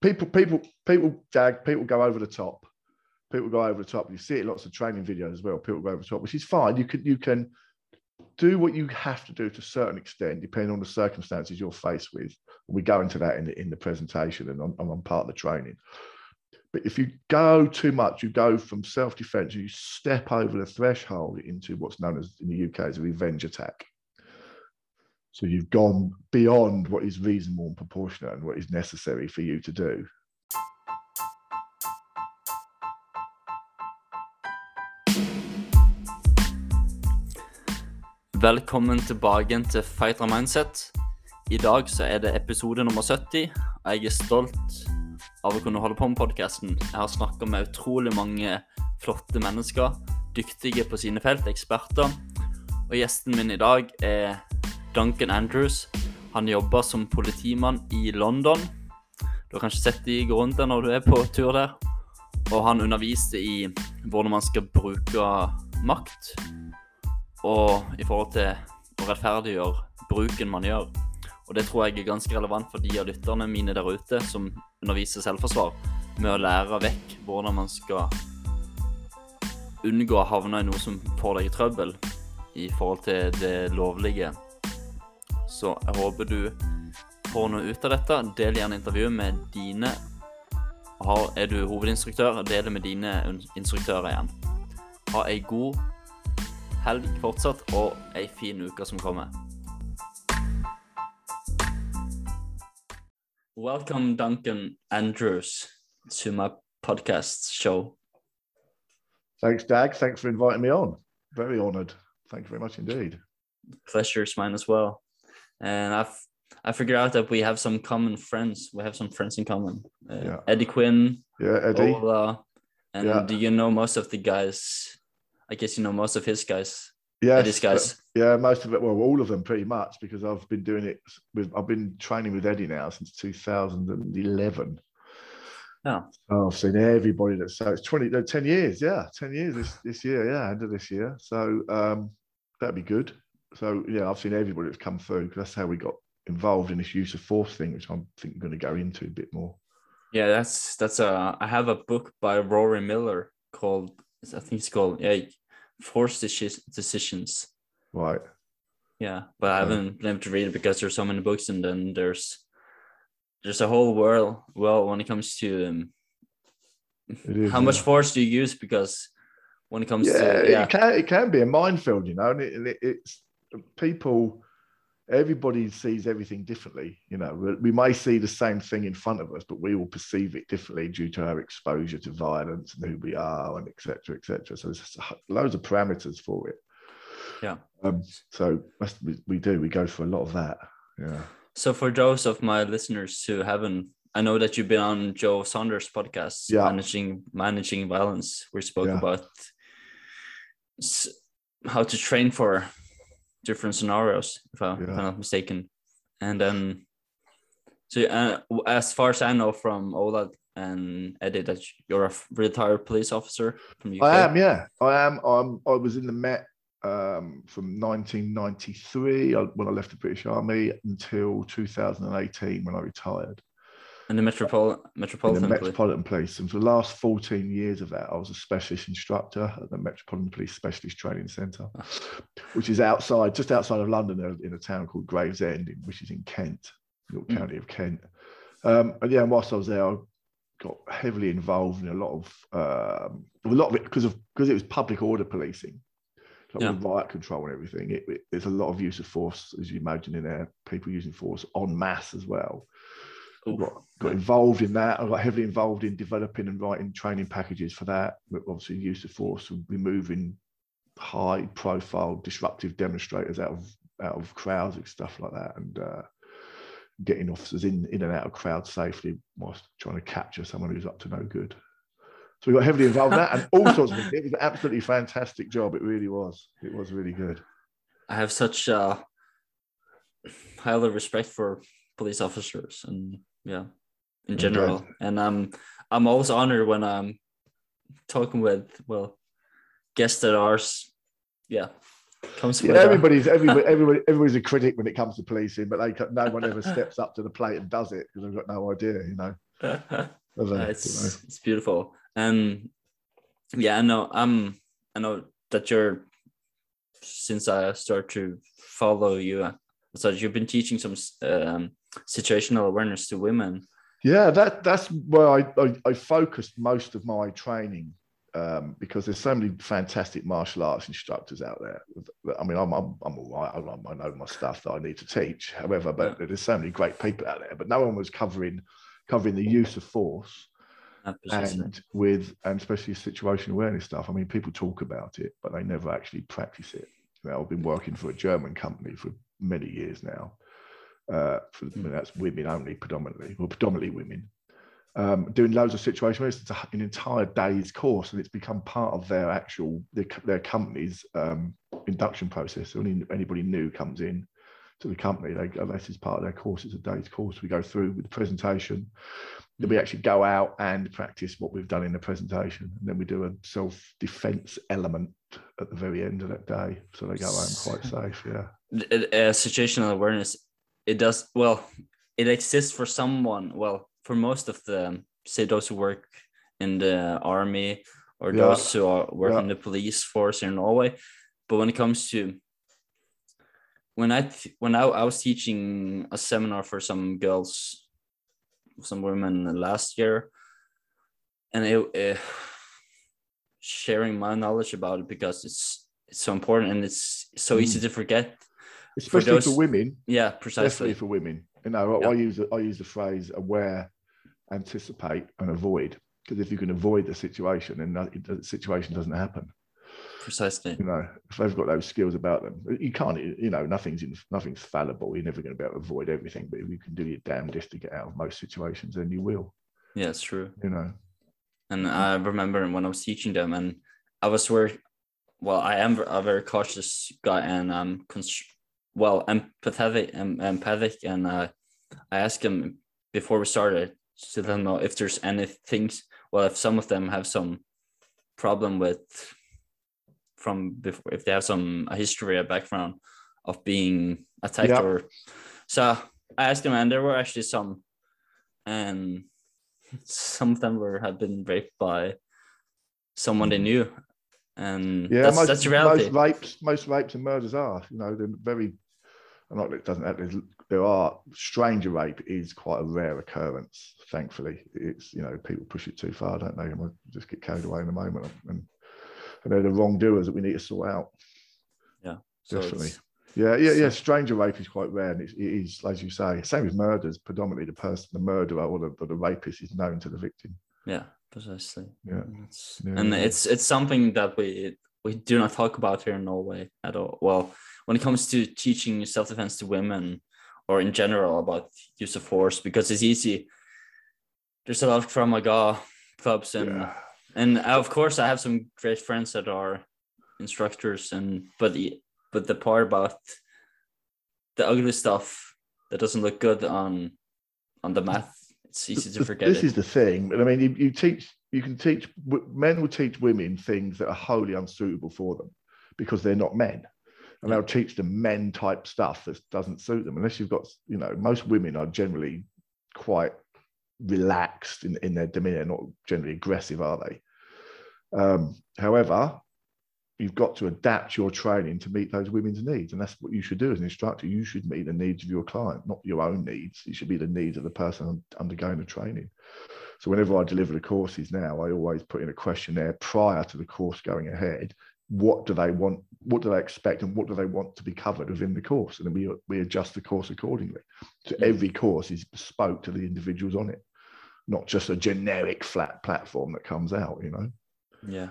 people, people, people, Dag, people go over the top. People go over the top. You see it lots of training videos as well. People go over the top, which is fine. You can you can do what you have to do to a certain extent, depending on the circumstances you're faced with. We go into that in the in the presentation and on, on part of the training. But if you go too much, you go from self-defense, you step over the threshold into what's known as in the UK as a revenge attack. So you've gone beyond what is reasonable and proportionate and what is necessary for you to do. Velkommen tilbake til Fighter Mindset. I dag så er det episode nummer 70. og Jeg er stolt av å kunne holde på med podkasten. Jeg har snakka med utrolig mange flotte mennesker, dyktige på sine felt, eksperter. Og gjesten min i dag er Duncan Andrews. Han jobber som politimann i London. Du har kanskje sett de gå rundt der når du er på tur der. Og han underviste i hvordan man skal bruke makt, og i forhold til å rettferdiggjøre bruken man gjør. Og det tror jeg er ganske relevant for de av lytterne mine der ute som underviser selvforsvar, med å lære vekk hvordan man skal unngå å havne i noe som får deg i trøbbel i forhold til det lovlige. Så jeg håper du får noe ut av dette. Del gjerne intervjuet med dine har, Er du hovedinstruktør, del det med dine instruktører igjen. Ha ei god helg fortsatt og ei fin uke som kommer. Welcome, Duncan Andrews, to my podcast show. Thanks, Dag. Thanks for inviting me on. Very honored. Thank you very much indeed. Pleasure is mine as well. And I've I figured out that we have some common friends. We have some friends in common. Uh, yeah. Eddie Quinn. Yeah, Eddie. Ola, and yeah. do you know most of the guys? I guess you know most of his guys. Yeah, Eddie's guys. Yeah, most of it. Well, all of them pretty much because I've been doing it with. I've been training with Eddie now since 2011. Oh. oh I've seen everybody that's so it's 20, 10 years. Yeah, 10 years this, this year. Yeah, end of this year. So um, that'd be good. So yeah, I've seen everybody that's come through because that's how we got involved in this use of force thing, which I'm think going to go into a bit more. Yeah, that's that's a. I have a book by Rory Miller called I think it's called yeah force decisions. Right. Yeah, but I haven't been able to read it because there's so many books, and then there's there's a whole world. Well, when it comes to um, is, how yeah. much force do you use? Because when it comes yeah, to yeah, it can it can be a minefield, you know, and it, it, it's people everybody sees everything differently. You know, we may see the same thing in front of us, but we will perceive it differently due to our exposure to violence and who we are, and etc. etc. So there's loads of parameters for it. Yeah. Um, so we, we do. We go through a lot of that. Yeah. So for those of my listeners who haven't, I know that you've been on Joe Saunders' podcast, yeah. managing managing violence. We spoke yeah. about how to train for different scenarios, if, I, am not mistaken. And then, so uh, as far as I know from Ola and Eddie, that you're a retired police officer from UK. I am, yeah, I am. I'm, I was in the Met um, from 1993 when I left the British Army until 2018 when I retired. And the Metropol- Metropolitan, the Metropolitan Police. And for the last 14 years of that, I was a specialist instructor at the Metropolitan Police Specialist Training Centre, which is outside, just outside of London, in a town called Gravesend, which is in Kent, York mm. County of Kent. Um, and yeah, whilst I was there, I got heavily involved in a lot of um, a lot of it because of because it was public order policing, like yeah. riot control and everything. It, it, there's a lot of use of force, as you imagine, in there. People using force en masse as well got, got involved in that. I got heavily involved in developing and writing training packages for that. Obviously, use of force, and removing high profile disruptive demonstrators out of out of crowds and stuff like that, and uh, getting officers in in and out of crowds safely whilst trying to capture someone who's up to no good. So we got heavily involved in that and all sorts of things. It was an absolutely fantastic job. It really was. It was really good. I have such uh, high respect for police officers and yeah in general okay. and i'm i'm always honored when i'm talking with well guests that are yeah comes yeah, everybody's everybody, everybody everybody's a critic when it comes to policing but they no one ever steps up to the plate and does it because they've got no idea you know a, you it's know. it's beautiful. Um, yeah, I know. Um, I know that you're. Since I started to follow you, uh, so you've been teaching some um, situational awareness to women. Yeah, that that's where I, I, I focused most of my training um, because there's so many fantastic martial arts instructors out there. I mean, I'm I'm, I'm all right. I, I know my stuff that I need to teach. However, but there's so many great people out there. But no one was covering covering the use of force and with and especially situation awareness stuff. I mean, people talk about it, but they never actually practice it. You know, I've been working for a German company for many years now. Uh, for mean, that's women only, predominantly, well, predominantly women. Um, doing loads of situation awareness. It's an entire day's course, and it's become part of their actual their, their company's um, induction process. So any, anybody new comes in to the company, they go, this is part of their course. It's a day's course. We go through with the presentation. Then we actually go out and practice what we've done in the presentation. And then we do a self defense element at the very end of that day. So they go home quite safe. Yeah. Uh, situational awareness it does well it exists for someone well for most of the say those who work in the army or Yeah. those who are work Yeah. in the police force in norway but when it comes to when i when I, I was teaching a seminar for some girls some women last year and it, uh, sharing my knowledge about it because it's it's so important and it's so easy Mm. to forget Especially for, those- women. yeah, precisely. for women. You know, I, Yeah. I use I use the phrase aware, anticipate, and avoid. Because if you can avoid the situation, then the situation doesn't happen. Precisely. you know, if they've got those skills about them, you can't, you know, nothing's in, nothing's fallible. You're never going to be able to avoid everything, but if you can do your damnedest to get out of most situations, then you will, Yeah, it's true. you know. And I remember when I was teaching them, and I was very, well, I am a very cautious guy, and um, cons- well, empathetic, em- empathic, and uh, I asked them before we started to let them know if there's any things. Well, if some of them have some problem with from before, if they have some a history, a background of being attacked, Yeah. or so I asked them, and there were actually some, and some of them were have been raped by someone they knew, and Yeah, that's most, that's most rapes, most rapes and murders are, you know, they're very. I'm not. It doesn't. Happen. there are stranger rape is quite a rare occurrence. Thankfully, it's you know people push it too far, don't they? And we'll just get carried away in a moment, and, and they're the wrongdoers that we need to sort out. So definitely. Yeah, yeah, yeah. Stranger rape is quite rare, and it's, it is, as you say, same with murders. Predominantly, the person, the murderer or the, or the rapist, is known to the victim. Yeah, precisely. Yeah. And it's, Yeah, and it's it's something that we we do not talk about here in Norway at all. Well, when it comes to teaching self defense to women, or in general about use of force, because it's easy. There's a lot of Krav Maga clubs, and Yeah. and uh, of course I have some great friends that are instructors, and but the but the part about the ugly stuff that doesn't look good on on the math, it's easy to forget This it. is the thing. But I mean, you, you teach, you can teach, men will teach women things that are wholly unsuitable for them because they're not men. And they'll teach them men type stuff that doesn't suit them. Unless you've got, you know, most women are generally quite relaxed in, in their demeanor, not generally aggressive, are they? Um, however, you've got to adapt your training to meet those women's needs. And that's what you should do as an instructor. You should meet the needs of your client, not your own needs. It should be the needs of the person undergoing the training. So whenever I deliver the courses now, I always put in a questionnaire prior to the course going ahead. What do they want? What do they expect? And what do they want to be covered within the course? And then we, we adjust the course accordingly. So every course is bespoke to the individuals on it, not just a generic flat platform that comes out, you know Yeah.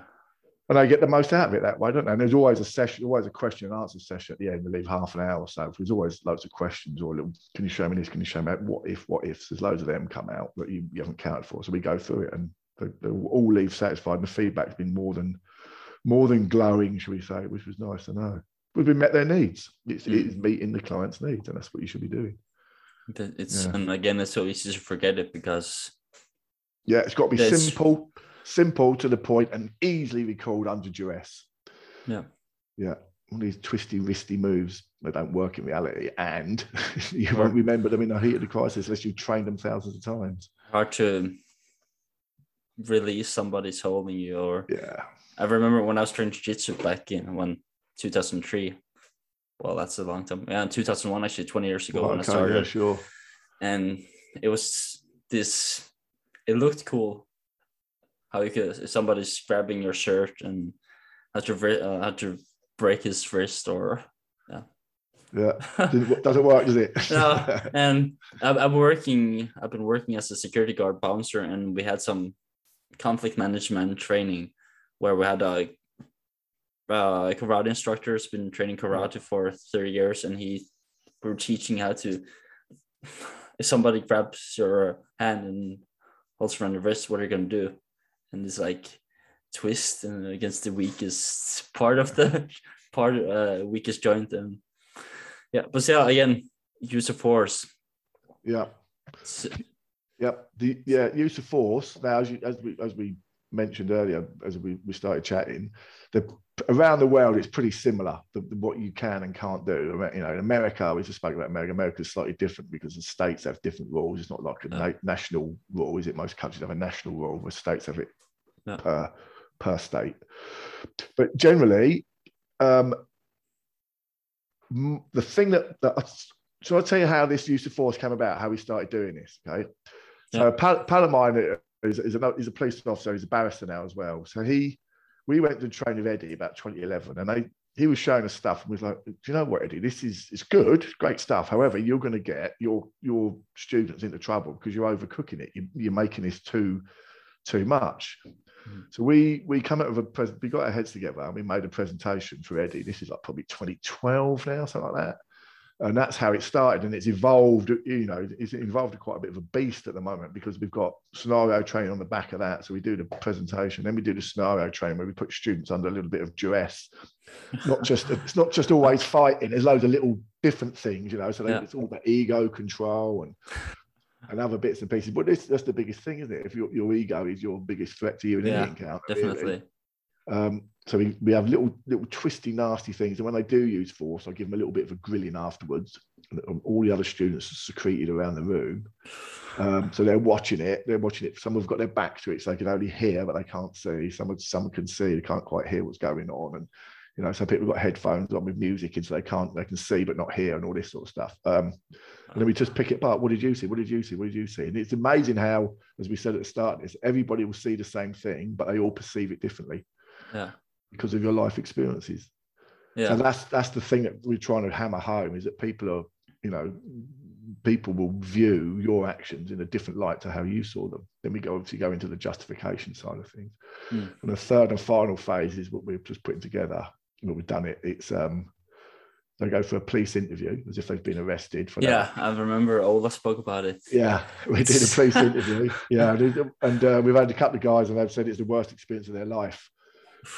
And I get the most out of it that way, don't I? And there's always a session, always a question and answer session at the end. We leave half an hour or so. There's always loads of questions or little, can you show me this? Can you show me that? What if, what ifs? There's loads of them come out that you, you haven't counted for. So we go through it and they, they all leave satisfied. And the feedback's been more than, more than glowing, shall we say, which was nice to know. We've been met their needs. It's, Mm. it's meeting the client's needs, and that's what you should be doing. It's Yeah. and again, it's so easy to forget it because Yeah, it's got to be simple, simple to the point, and easily recalled under duress. yeah, Yeah. All these twisty, wristy moves, they don't work in reality. And you won't remember them in the heat of the crisis unless you've trained them thousands of times. hard to release somebody's holding you or Yeah. I remember when I was training jiu-jitsu back in when 2003. Well, that's a long time. Yeah, in 2001, actually, 20 years ago when I started. yeah, sure. And it was this, it looked cool how you could, if somebody's grabbing your shirt and had to, uh, had to break his wrist or, Yeah. Doesn't doesn't work, does it? no. And I've, I'm working, I've been working as a security guard bouncer and we had some conflict management training where we had a uh, karate instructor has been training karate for 30 years and he we were teaching how to if somebody grabs your hand and holds around your wrist what are you going to do and it's like twist and against the weakest part of the part uh weakest joint and yeah but yeah again use of force yeah. It's- Yep. The yeah use of force. Now, as you, as we as we mentioned earlier, as we, we started chatting, the around the world it's pretty similar. The, the- what you can and can't do. You know, in America, we just spoke about America. America is slightly different because the states have different rules. It's not like a Yeah. na- national rule, is it? Most countries have a national rule, where states have it Yeah. per per state. But generally, um, the thing that, that so I'll tell you how this use of force came about, how we started doing this. Okay. So Pal- Palomine is, is, a, he's a police officer, he's a barrister now as well. So he, we went to train with Eddie about 2011 and they, he was showing us stuff and was like, do you know what, Eddie, this is, it's good, great stuff. However, you're going to get your, your students into trouble because you're overcooking it. You, you're making this too, too much. Mm. So we, we come out of a present, we got our heads together and we made a presentation for Eddie. This is like probably 2012 now, something like that and that's how it started and it's evolved you know it's involved quite a bit of a beast at the moment because we've got scenario training on the back of that. So we do the presentation then we do the scenario training where we put students under a little bit of duress. Not just it's not just always fighting there's loads of little different things you know so Yeah. it's all about ego control and and other bits and pieces. But this that's the biggest thing isn't it? If your, your ego is your biggest threat to you in Yeah, any encounter really. definitely. Um, so we, we have little little twisty, nasty things, and when they do use force, I give them a little bit of a grilling afterwards. All the other students are secreted around the room, um, so they're watching it. They're watching it. Some have got their back to it, so they can only hear, but they can't see. Some some can see, they can't quite hear what's going on, and you know, some people have got headphones on with music in, so they can't they can see but not hear, and all this sort of stuff. Um, and then we just pick it apart. What did you see? What did you see? What did you see? And it's amazing how, as we said at the start, this everybody will see the same thing, but they all perceive it differently yeah because of your life experiences. yeah So that's that's the thing that we're trying to hammer home is that people are, you know, people will view your actions in a different light to how you saw them. Then we go obviously go into the justification side of things. Hmm. And the third and final phase is what we're just putting together. We've done it, it's um they go for a police interview as if they've been arrested for that. yeah i remember ola spoke about it yeah, we did a police interview. Yeah, and, and uh, we've had a couple of guys, and they've said it's the worst experience of their life.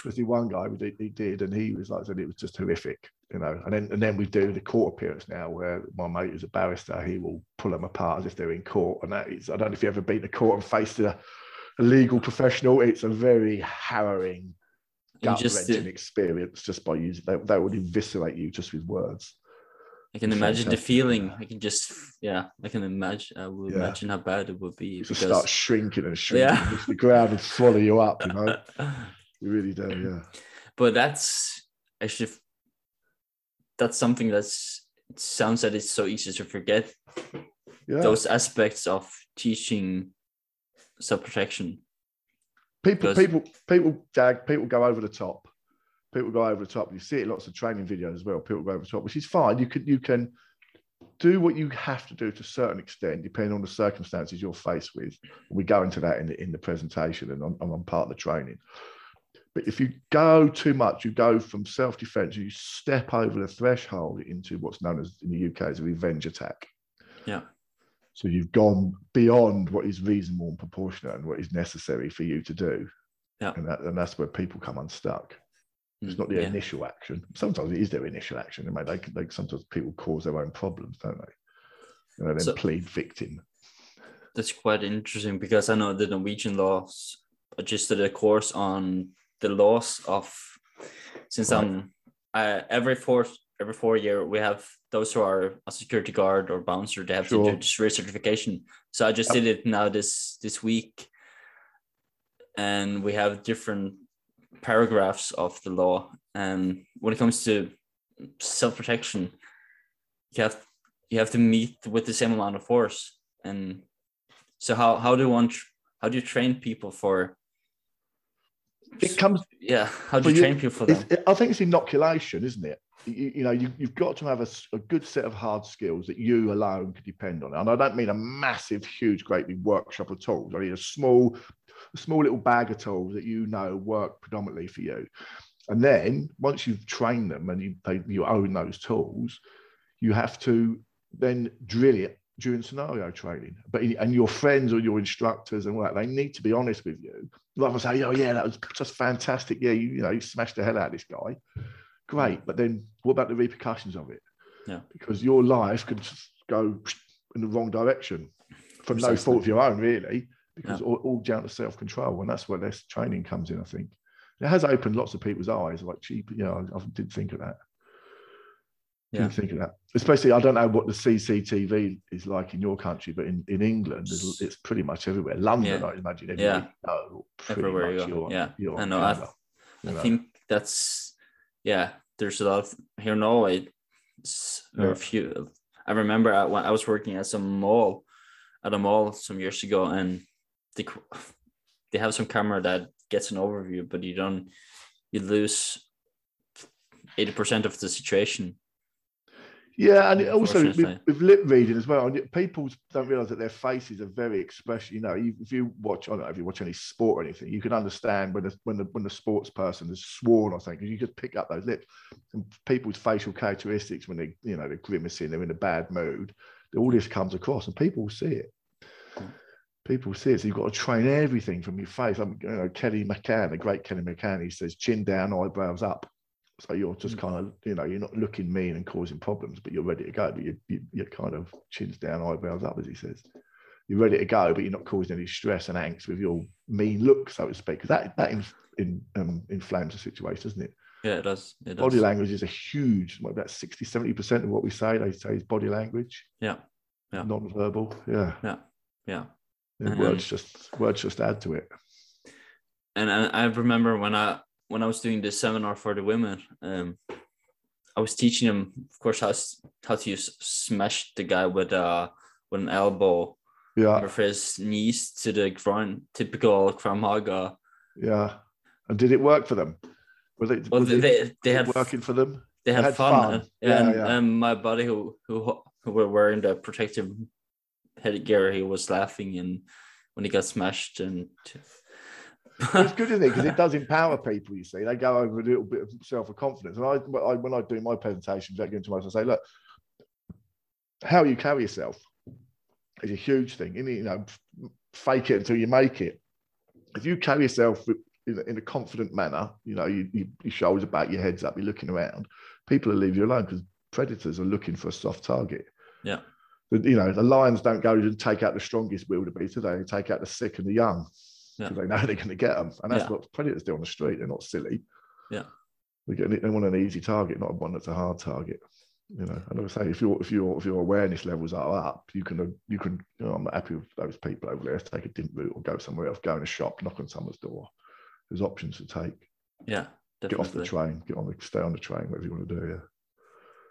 There's the one guy we did, he did, and he was like, said it was just horrific, you know. And then and then we do the court appearance now, where my mate is a barrister, he will pull them apart as if they're in court, and that is, I don't know if you ever been to court and faced a, a legal professional. It's a very harrowing, gut wrenching experience just by using. that. they would eviscerate you just with words. I can imagine the feeling. I can just, yeah, I can imagine. I will Yeah. imagine how bad it would be You just because start shrinking and shrinking. Yeah. The ground would swallow you up, you know. You really do, yeah. but that's actually that's something that's it sounds that it's so easy to forget Yeah. those aspects of teaching self protection. people, because- people, people, Dag, people go over the top. People go over the top. You see it lots of training videos as well. People go over the top, which is fine. You can, you can do what you have to do to a certain extent, depending on the circumstances you're faced with. We go into that in the in the presentation and on, on part of the training. But if you go too much, you go from self-defense, you step over the threshold into what's known as in the UK as a revenge attack. Yeah. So you've gone beyond what is reasonable and proportionate and what is necessary for you to do. Yeah. And, that, and that's where people come unstuck. It's not the Mm, Yeah. initial action. Sometimes it is their initial action. I mean, they, they sometimes people cause their own problems, don't they? And then So- plead victim. That's quite interesting because I know the Norwegian laws. I just did a course on the laws of since. I'm uh, every fourth every four year we have those who are a security guard or bouncer. They have to Sure. do this recertification. So I just Yep. did it now this this week, and we have different paragraphs of the law. And when it comes to self protection, you have you have to meet with the same amount of force. And so how how do one tr- how do you train people for? It comes Yeah, how do you you- train people for that? I think it's inoculation, isn't it? You, you know, you, you've got to have a good set of hard skills that you alone can depend on. And I don't mean a massive, huge, great big workshop of tools. I mean a small, a small little bag of tools that you know work predominantly for you. And then once you've trained them and you they, you own those tools, you have to then drill it during scenario training. But and your friends or your instructors and all that, they need to be honest with you. Rather than say, oh yeah, that was just fantastic. Yeah, you, you know, you smashed the hell out of this guy. Great. But then what about the repercussions of it? Yeah. Because your life could just go in the wrong direction from no fault of your own, really, because Yeah. all, all down to self-control. And that's where this training comes in, I think. It has opened lots of people's eyes, like, gee, you know, I, I didn't think of that. Yeah. Think of that. Especially, I don't know what the CCTV is like in your country, but in, in England, it's, it's pretty much everywhere. London, Yeah. I imagine, Yeah. Oh, everywhere. you go, Everywhere you go, yeah. you're I know, I- you know. think that's yeah. There's a lot of here in Norway. it's- There are Yeah. a few. I remember I, when I was working at some mall, at a mall some years ago, and they they have some camera that gets an overview, but you don't you lose eighty percent of the situation. Yeah, and also with, with lip reading as well. People don't realise that their faces are very expressive. You know, if you watch, I don't know if you watch any sport or anything, you can understand when the when the when the sports person has sworn or something. You just pick up those lips and people's facial characteristics when they, you know, they're grimacing, they're in a bad mood. All this comes across, and people see it. People see it. So you've got to train everything from your face. I'm, you know, Kelly McCann, the great Kelly McCann, he says chin down, eyebrows up. So you're just Mm. kind of, you know, you're not looking mean and causing problems, but you're ready to go. But you, you, you're kind of chins down, eyebrows up, as he says. You're ready to go, but you're not causing any stress and angst with your mean look, so to speak. Because that that in, in, um, inflames the situation, doesn't it? Yeah, it does. It does. Body language is a huge, what, about 60, 70% of what we say, they say is body language, Yeah, Yeah. non-verbal. Yeah. yeah, yeah. And Um, words just words just add to it. and I, I remember when I when I was doing this seminar for the women, um, I was teaching them, of course, how how to use smash the guy with uh with an elbow Yeah, with his knees to the ground, typical Krav Maga. yeah. And did it work for them? Was it, Well, was they they, they had working for them? they had, had fun, fun. and, Yeah, and, yeah. and my buddy who who who were wearing the protective headgear, he was laughing and when he got smashed and. It's good, isn't it? Because it does empower people. You see, they go over a little bit of self confidence. And I, I, when I do my presentations, I go into myself, I say, look, how you carry yourself is a huge thing. You, you know, fake it until you make it. If you carry yourself in a, in a confident manner, you know, you, you, your shoulders back, your head's up, you're looking around. People will leave you alone because predators are looking for a soft target. Yeah. You know, the lions don't go and take out the strongest wildebeest, do they? They take out the sick and the young Yeah. they know they're going to get them. And that's Yeah. what predators do on the street. They're not silly. Yeah. They, get, they want an easy target, not one that's a hard target. You know, and I would say if your if your if your awareness levels are up, you can you can. You know, I'm happy with those people over there. Let's take a different route or go somewhere else. Go in a shop, knock on someone's door. There's options to take. Yeah, Definitely. Get off the train. Get on the stay on the train. Whatever you want to do. Yeah.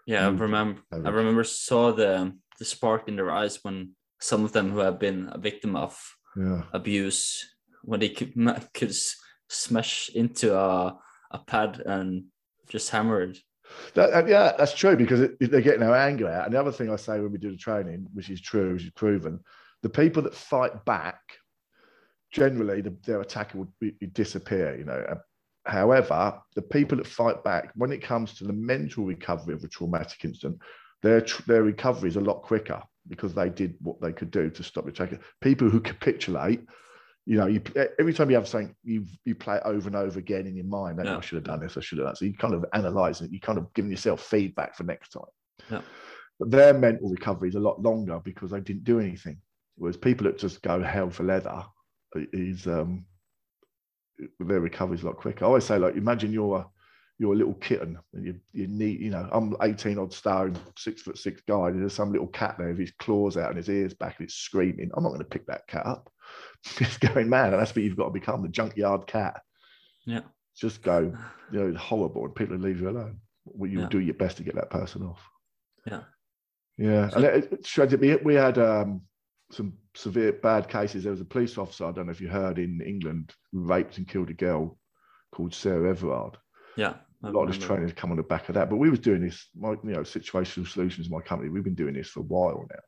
Yeah, I remember. I remember saw the the spark in their eyes when some of them who have been a victim of Yeah. abuse when they could could smash into a a pad and just hammer it. That, yeah, that's true because it, they're getting their anger out. And the other thing I say when we do the training, which is true, which is proven, the people that fight back, generally the, their attacker would disappear. You know. However, the people that fight back, when it comes to the mental recovery of a traumatic incident, their their recovery is a lot quicker because they did what they could do to stop the attacker. People who capitulate, you know, you every time you have something, you you play it over and over again in your mind. "Oh, Yeah. I should have done this. I should have done. that." So you kind of analyze it. You kind of giving yourself feedback for next time. Yeah. But their mental recovery is a lot longer because they didn't do anything. Whereas people that just go hell for leather is um their recovery is a lot quicker. I always say, like, imagine you're a you're a little kitten and you you need you know I'm 18 odd stone six foot six guy there's some little cat there with his claws out and his ears back and it's screaming I'm not going to pick that cat up it's going mad and that's what you've got to become the junkyard cat Yeah. just go you know it's horrible and people leave you alone well, you Yeah. do your best to get that person off Yeah. yeah So- and it, it, we had um some severe bad cases there was a police officer I don't know if you heard in England who raped and killed a girl called Sarah Everard Yeah. I a lot of this training has come on the back of that. But we was doing this, my, you know, situational solutions, my company. We've been doing this for a while now,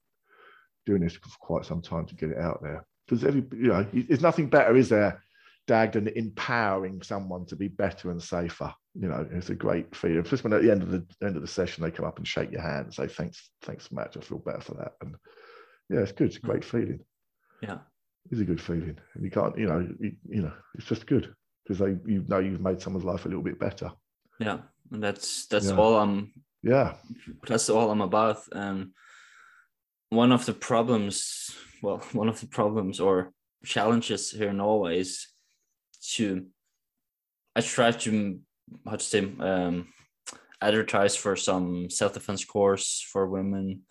doing this for quite some time to get it out there. Because every, you know, there's nothing better, is there, Dag, than empowering someone to be better and safer. You know, it's a great feeling. Just when at the end of the end of the session they come up and shake your hand and say thanks, thanks, Matt. I feel better for that. And yeah, it's good. It's a hmm. great feeling. Yeah. It's a good feeling. And you can't, you know, you, you know, it's just good because they, you know, you've made someone's life a little bit better. Yeah. And that's that's Yeah. all I'm Yeah. that's all I'm about. And one of the problems, well, one of the problems or challenges here in Norway is to I try to how to say um advertise for some self-defense course for women.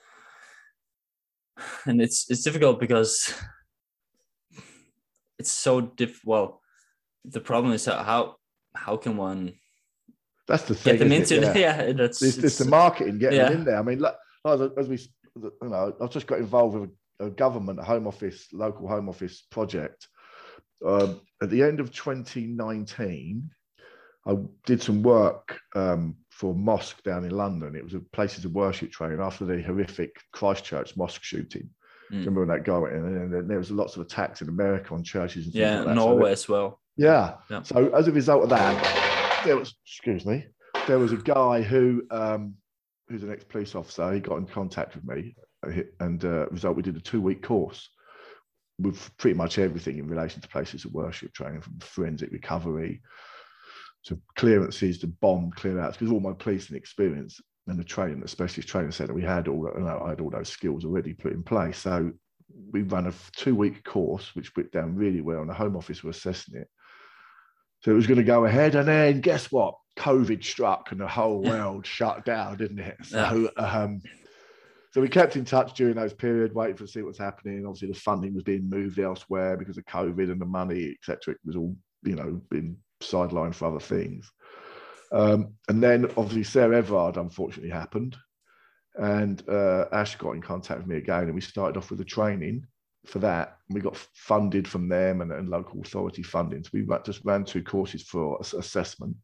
And it's it's difficult because it's so diff well the problem is how how, how can one That's the thing. get them into it? Yeah. yeah, that's It's, it's it's- the marketing getting yeah. in there. I mean, like, as, as we, you know, I've just got involved with a, government home office, local home office project. Um, at the end of 2019, I did some work um, for mosque down in London. It was a places of worship training after the horrific Christchurch mosque shooting. Mm. Remember when that guy went in? And then there was lots of attacks in America on churches and yeah like that. So Norway as well yeah. Yeah. So as a result of that, there was excuse me, there was a guy who um, who's an ex-police officer. He got in contact with me, and uh, result we did a two-week course with pretty much everything in relation to places of worship training, from forensic recovery to clearances to bomb clear outs. Because all my policing experience and the training, the specialist training centre, we had all you know, I had all those skills already put in place. So we ran a two-week course, which went down really well, and the Home Office were assessing it. So it was going to go ahead, and then guess what? COVID struck, and the whole world shut down, didn't it? So, um, so we kept in touch during those periods, waiting for see what's happening. Obviously, the funding was being moved elsewhere because of COVID and the money, etc. It was all, you know, being sidelined for other things. Um, and then obviously Sarah Everard unfortunately happened, and uh, Ash got in contact with me again, and we started off with the training for that. And we got funded from them and, and local authority funding. So we just ran two courses for assessment.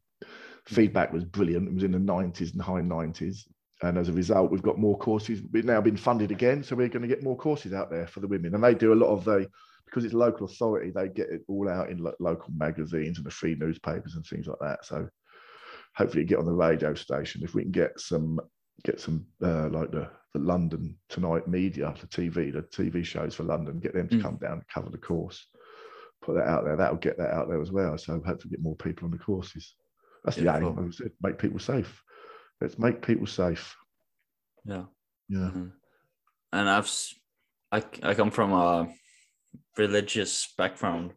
Feedback was brilliant. It was in the 90s and high 90s. And as a result, we've got more courses. We've now been funded again. So we're going to get more courses out there for the women. And they do a lot of the, because it's local authority, they get it all out in lo- local magazines and the free newspapers and things like that. So hopefully get on the radio station. If we can get some, get some uh, like the, the London Tonight media, the TV, the TV shows for London, get them to Mm. come down and cover the course. Put that out there. That'll get that out there as well. So hopefully get more people on the courses. That's the aim. Like make people safe. Let's make people safe. yeah Yeah. Mhm. and I've I, I come from a religious background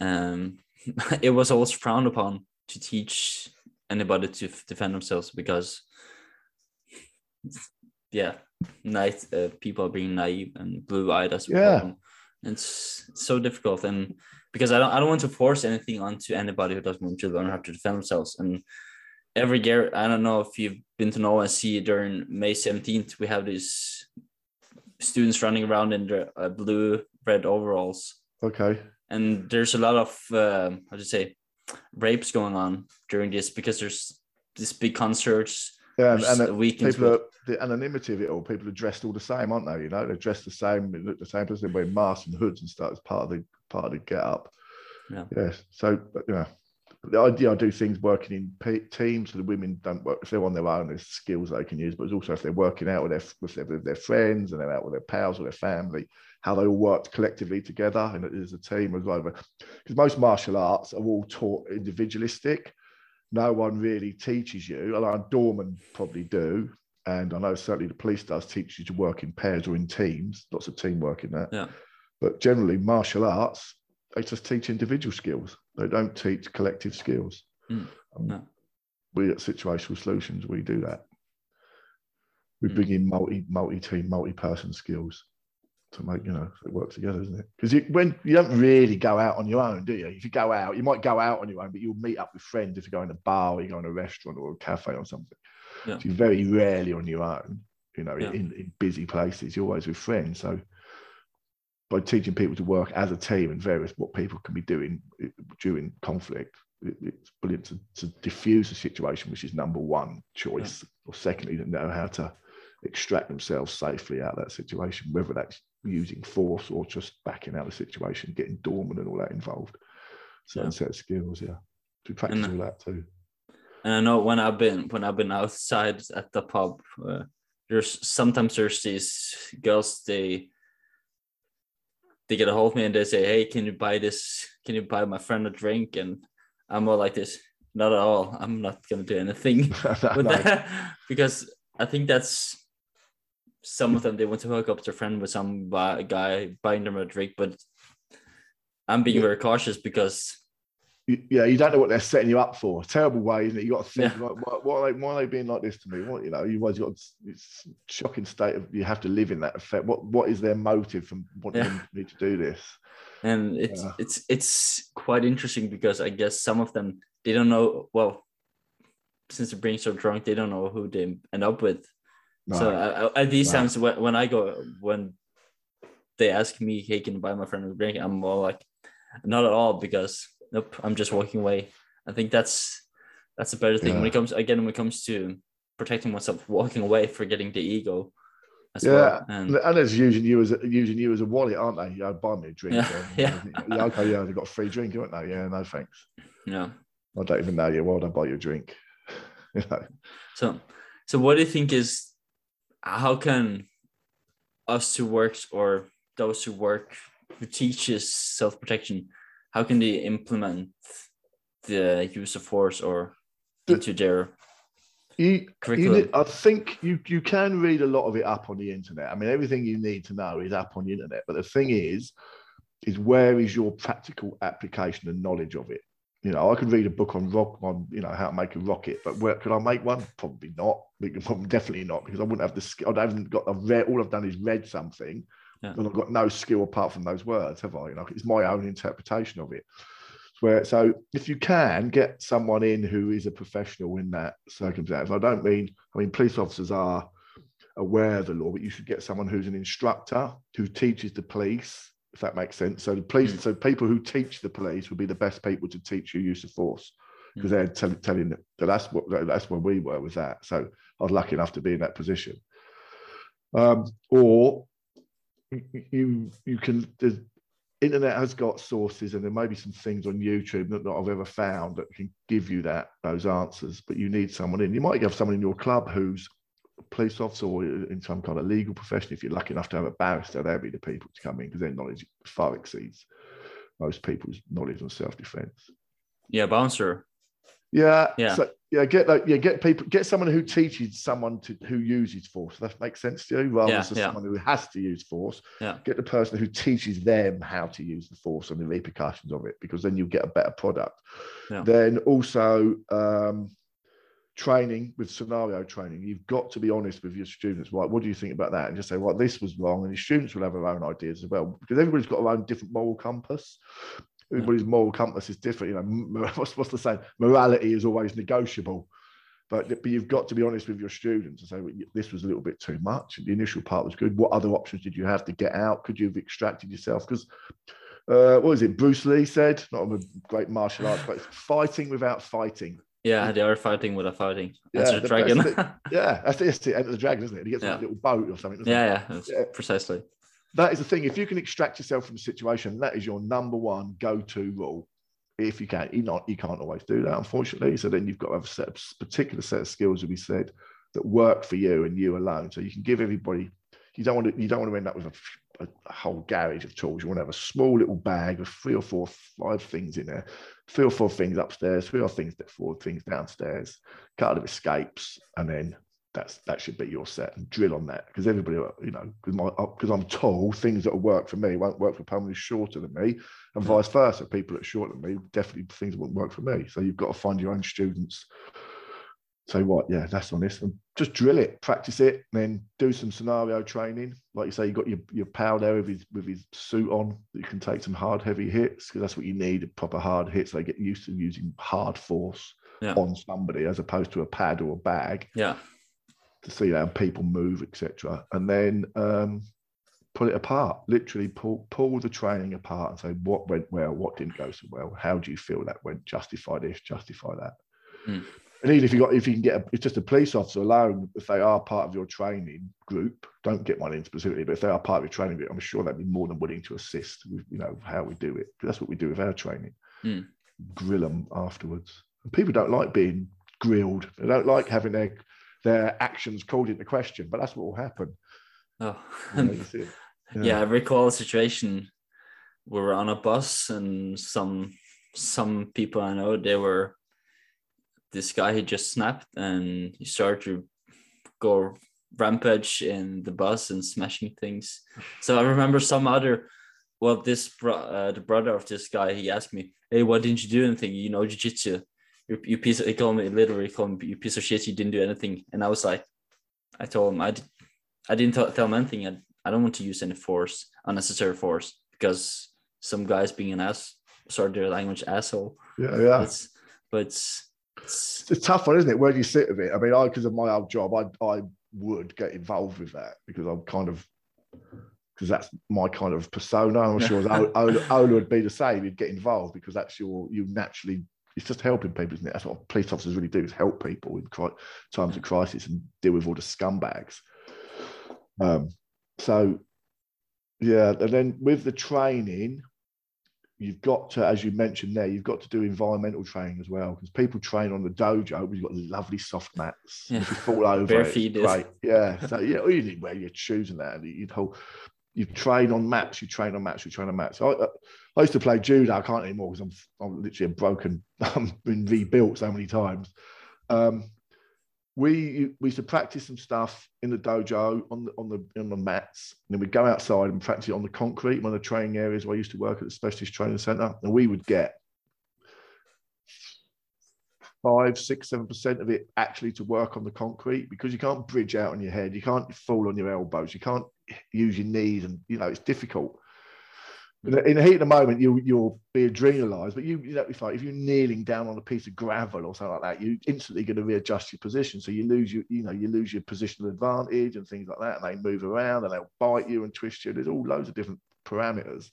and it was always frowned upon to teach anybody to defend themselves because yeah night uh, people are being naive and blue-eyed as well. Yeah. it's so difficult and because I don't I don't want to force anything onto anybody who doesn't want to learn how to defend themselves and every year I don't know if you've been to see during May 17th we have these students running around in their uh, blue red overalls Okay. and there's a lot of um how to say rapes going on during this because there's these big concerts Yeah, and, and uh, people are the anonymity of it all. People are dressed all the same, aren't they? You know, they're dressed the same, they look the same, because they wear masks and hoods and stuff as part of the part of the get up. Yeah. Yes. So, but, you know, the idea I do things working in teams, so the women don't work if they're on their own. There's skills they can use, but it's also if they're working out with their with their, with their friends and they're out with their pals or their family, how they all work collectively together and as a team as well. Because most martial arts are all taught individualistic. No one really teaches you. Although Dorman probably do, and I know certainly the police does teach you to work in pairs or in teams. Lots of teamwork in that. Yeah. But generally, martial arts they just teach individual skills. They don't teach collective skills. Mm, Um, no. we at situational solutions we do that. We Mm. bring in multi multi team multi person skills to make you know it work together, isn't it? Because when you don't really go out on your own, do you? If you go out, you might go out on your own, but you'll meet up with friends if you go in a bar or you go in a restaurant or a cafe or something. Yeah. So you're very rarely on your own. You know, Yeah. in, in busy places, you're always with friends. So by teaching people to work as a team and various what people can be doing eh, during conflict, it's brilliant to, to diffuse the situation, which is number one choice, or secondly, to know how to extract themselves safely out of that situation, whether that's using force or just backing out of the situation, getting dormant and all that involved. Certain Yeah. set of skills, yeah. To practice And- all that too. And I know when I've been when I've been outside at the pub, uh, there's sometimes there's these girls they they get a hold of me and they say, "Hey, can you buy this? Can you buy my friend a drink?" And I'm more like this. Not at all. I'm not gonna do anything with No. that because I think that's some of them they want to hook up their friend with some guy buying them a drink, but I'm being Yeah. very cautious because you- yeah, you don't know what they're setting you up for. Terrible way, isn't it? You got to think, Yeah. like, why, why, are they, why are they being like this to me? What you know, you've always got it's shocking state of you have to live in that effect. What what is their motive from wanting Yeah. me to do this? and it's Yeah. it's it's quite interesting because I guess some of them they don't know well since they're being so drunk they don't know who they end up with. No, So uh, at these No. times when, when I go when they ask me, "Hey, can you buy my friend a drink?" I'm more like, "Not at all," because nope, I'm just walking away. I think that's that's a better thing when it comes again when it comes to protecting myself, walking away, forgetting the ego. As Yeah, well. And and they're using you as a, using you as a wallet, aren't they? Yeah, buy me a drink. Yeah, Yeah, yeah. yeah, okay, yeah, they've got a free drink, haven't they? Yeah, no thanks. yeah. I don't even know you. Why would I buy you a drink? you know, So, so what do you think is how can us who works or those who work who teaches self protection, how can they implement the use of force or into their you, you need, I think you you can read a lot of it up on the internet. I mean, everything you need to know is up on the internet. But the thing is, is where is your practical application and knowledge of it? You know, I could read a book on rock on you know how to make a rocket, but where could I make one? Probably not. Probably definitely not because I wouldn't have the skill. I haven't got. I've read. All I've done is read something, Yeah. and I've got no skill apart from those words, have I? You know, it's my own interpretation of it. Where so if you can get someone in who is a professional in that circumstance, I don't mean I mean police officers are aware of the law, but you should get someone who's an instructor who teaches the police, if that makes sense. So the police, Mm. so people who teach the police would be the best people to teach you use of force because Mm. they're tell, telling them that that's what that's where we were with that. So I was lucky enough to be in that position. Um, or you- you can the internet has got sources and there may be some things on YouTube that, that I've ever found that can give you that those answers, but you need someone in. You might have someone in your club who's a police officer or in some kind of legal profession. If you're lucky enough to have a barrister, they'll be the people to come in because their knowledge far exceeds most people's knowledge on self-defense. yeah, bouncer. Yeah, Yeah. So yeah, get like yeah, get people, get someone who teaches someone to who uses force. That makes sense to you, rather Yeah, than yeah. someone who has to use force. Yeah. Get the person who teaches them how to use the force and the repercussions of it, because then you get a better product. Yeah. Then also um, training with scenario training. You've got to be honest with your students. Right, what do you think about that? And just say, well, this was wrong. And your students will have their own ideas as well, because everybody's got their own different moral compass everybody's moral compass is different. You know, what's, what's the saying? Morality is always negotiable. But, but you've got to be honest with your students and say, well, this was a little bit too much. The initial part was good. What other options did you have to get out? Could you have extracted yourself? Because uh, what was it? Bruce Lee said, not a great martial arts, but fighting without fighting. Yeah, they are fighting without fighting. Yeah, That's a the dragon. best Yeah, that's, that's it. Enter the dragon, isn't it? He gets Yeah. a little boat or something. yeah, yeah, Yeah. precisely. That is the thing. If you can extract yourself from a situation, that is your number one go-to rule. If you can't, you not you can't always do that, unfortunately. So then you've got to have a set of particular set of skills, as we said, that work for you and you alone. So you can give everybody. You don't want to. You don't want to end up with a, a, whole garage of tools. You want to have a small little bag with three or four, five things in there, three or four things upstairs, three or things four things downstairs, a couple of escapes, and then that's that should be your set and drill on that because everybody you know because my uh, because I'm tall things that will work for me won't work for someone who's shorter than me and Yeah. vice versa people that are shorter than me definitely things won't work for me so you've got to find your own students So what? Yeah, that's on this. And just drill it, practice it, and then do some scenario training. Like you say, you got your your pal there with his with his suit on. You can take some hard, heavy hits because that's what you need. A proper hard hits. They get used to using hard force Yeah. on somebody as opposed to a pad or a bag Yeah. To see how people move, etc. And then um, pull it apart. Literally pull pull the training apart and say what went well, what didn't go so well. How do you feel that went? Justify this, justify that. Mm. And even if you got if you can get a, it's just a police officer alone, if they are part of your training group, don't get one in specifically, but if they are part of your training group, I'm sure they'd be more than willing to assist with you know how we do it. that's what we do with our training. Mm. Grill them afterwards. And people don't like being grilled. They don't like having their their actions called into question, but that's what will happen. Oh. You know, it. yeah. I recall a situation. We were on a bus, and some some people I know they were. This guy he just snapped, and he started to go rampage in the bus and smashing things. So I remember some other. Well, this bro- uh, the brother of this guy, he asked me, "Hey, why didn't you do anything? You know, jiu-jitsu. You, you piece of, he called me literally called me, you piece of shit. You didn't do anything." And I was like, I told him I, did, I didn't tell tell him anything. I, I don't want to use any force, unnecessary force, because some guys being an ass, sorry, their language asshole. Yeah, yeah. It's, but it's, it's tough one, isn't it? Where do you sit with it? I mean, I because of my old job, I I would get involved with that because I'm kind of because that's my kind of persona. I'm sure Ola, Ola, Ola would be the same. You'd get involved because that's your you naturally. It's just helping people, isn't it? That's what police officers really do: is help people in cri- times of crisis and deal with all the scumbags. Um, so, yeah, and then with the training, you've got to, as you mentioned there, you've got to do environmental training as well because people train on the dojo. We've got lovely soft mats. Yeah. If you fall over, Bare feet great. Yeah, so yeah, you need wear your shoes and that. And you'd hold, you train on mats. You train on mats. You train on mats. I, I used to play judo. I can't anymore because I'm, I'm literally a broken. I've been rebuilt so many times. Um, we we used to practice some stuff in the dojo on the on the on the mats, and then we'd go outside and practice it on the concrete. One of the training areas where I used to work at the specialist training center, and we would get five, six, seven percent of it actually to work on the concrete because you can't bridge out on your head, you can't fall on your elbows, you can't use your knees, and you know it's difficult. In the, heat of the moment, you you'll be adrenalized, but you you know if like if you're kneeling down on a piece of gravel or something like that, you instantly going to readjust your position, so you lose your you know you lose your positional advantage and things like that, and they move around and they'll bite you and twist you. There's all loads of different parameters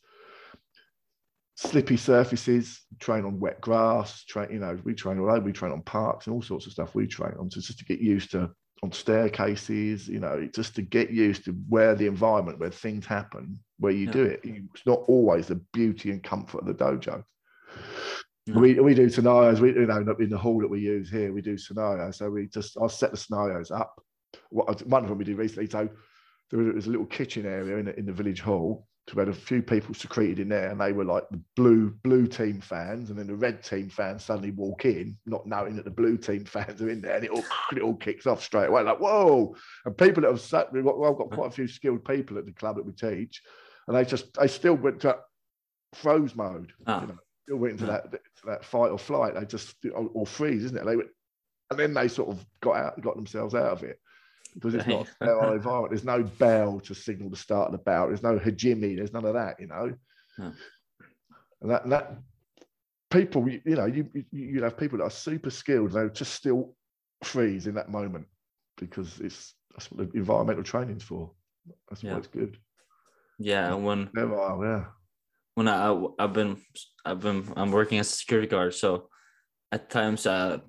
slippy surfaces, train on wet grass, train, you know, we train all over, we train on parks and all sorts of stuff we train on to just to get used to on staircases, you know, just to get used to where the environment where things happen, where you Yeah. do it. It's not always the beauty and comfort of the dojo. No. We, we do scenarios, we you know in the hall that we use here, we do scenarios. So we just I'll set the scenarios up. What one of them we did recently. So there was a little kitchen area in the, in the village hall. We had a few people secreted in there, and they were like the blue blue team fans, and then the red team fans suddenly walk in, not knowing that the blue team fans are in there, and it all it all kicks off straight away. Like whoa! And people that have sat, we've got, well, I've got quite a few skilled people at the club that we teach, and they just they still went to froze mode. Ah. You know, still went into that to that fight or flight. They just or, or freeze, isn't it? They went, and then they sort of got out, got themselves out of it because it's not a sterile environment. There's no bell to signal the start of the bout. There's no hajime. There's none of that, you know. Yeah. And that, and that people, you, you know, you you you have people that are super skilled. They just still freeze in that moment because it's that's what the environmental training's for. That's why it's good. yeah. And when Never yeah. when I I- I've been I've been I'm working as a security guard, so at times uh,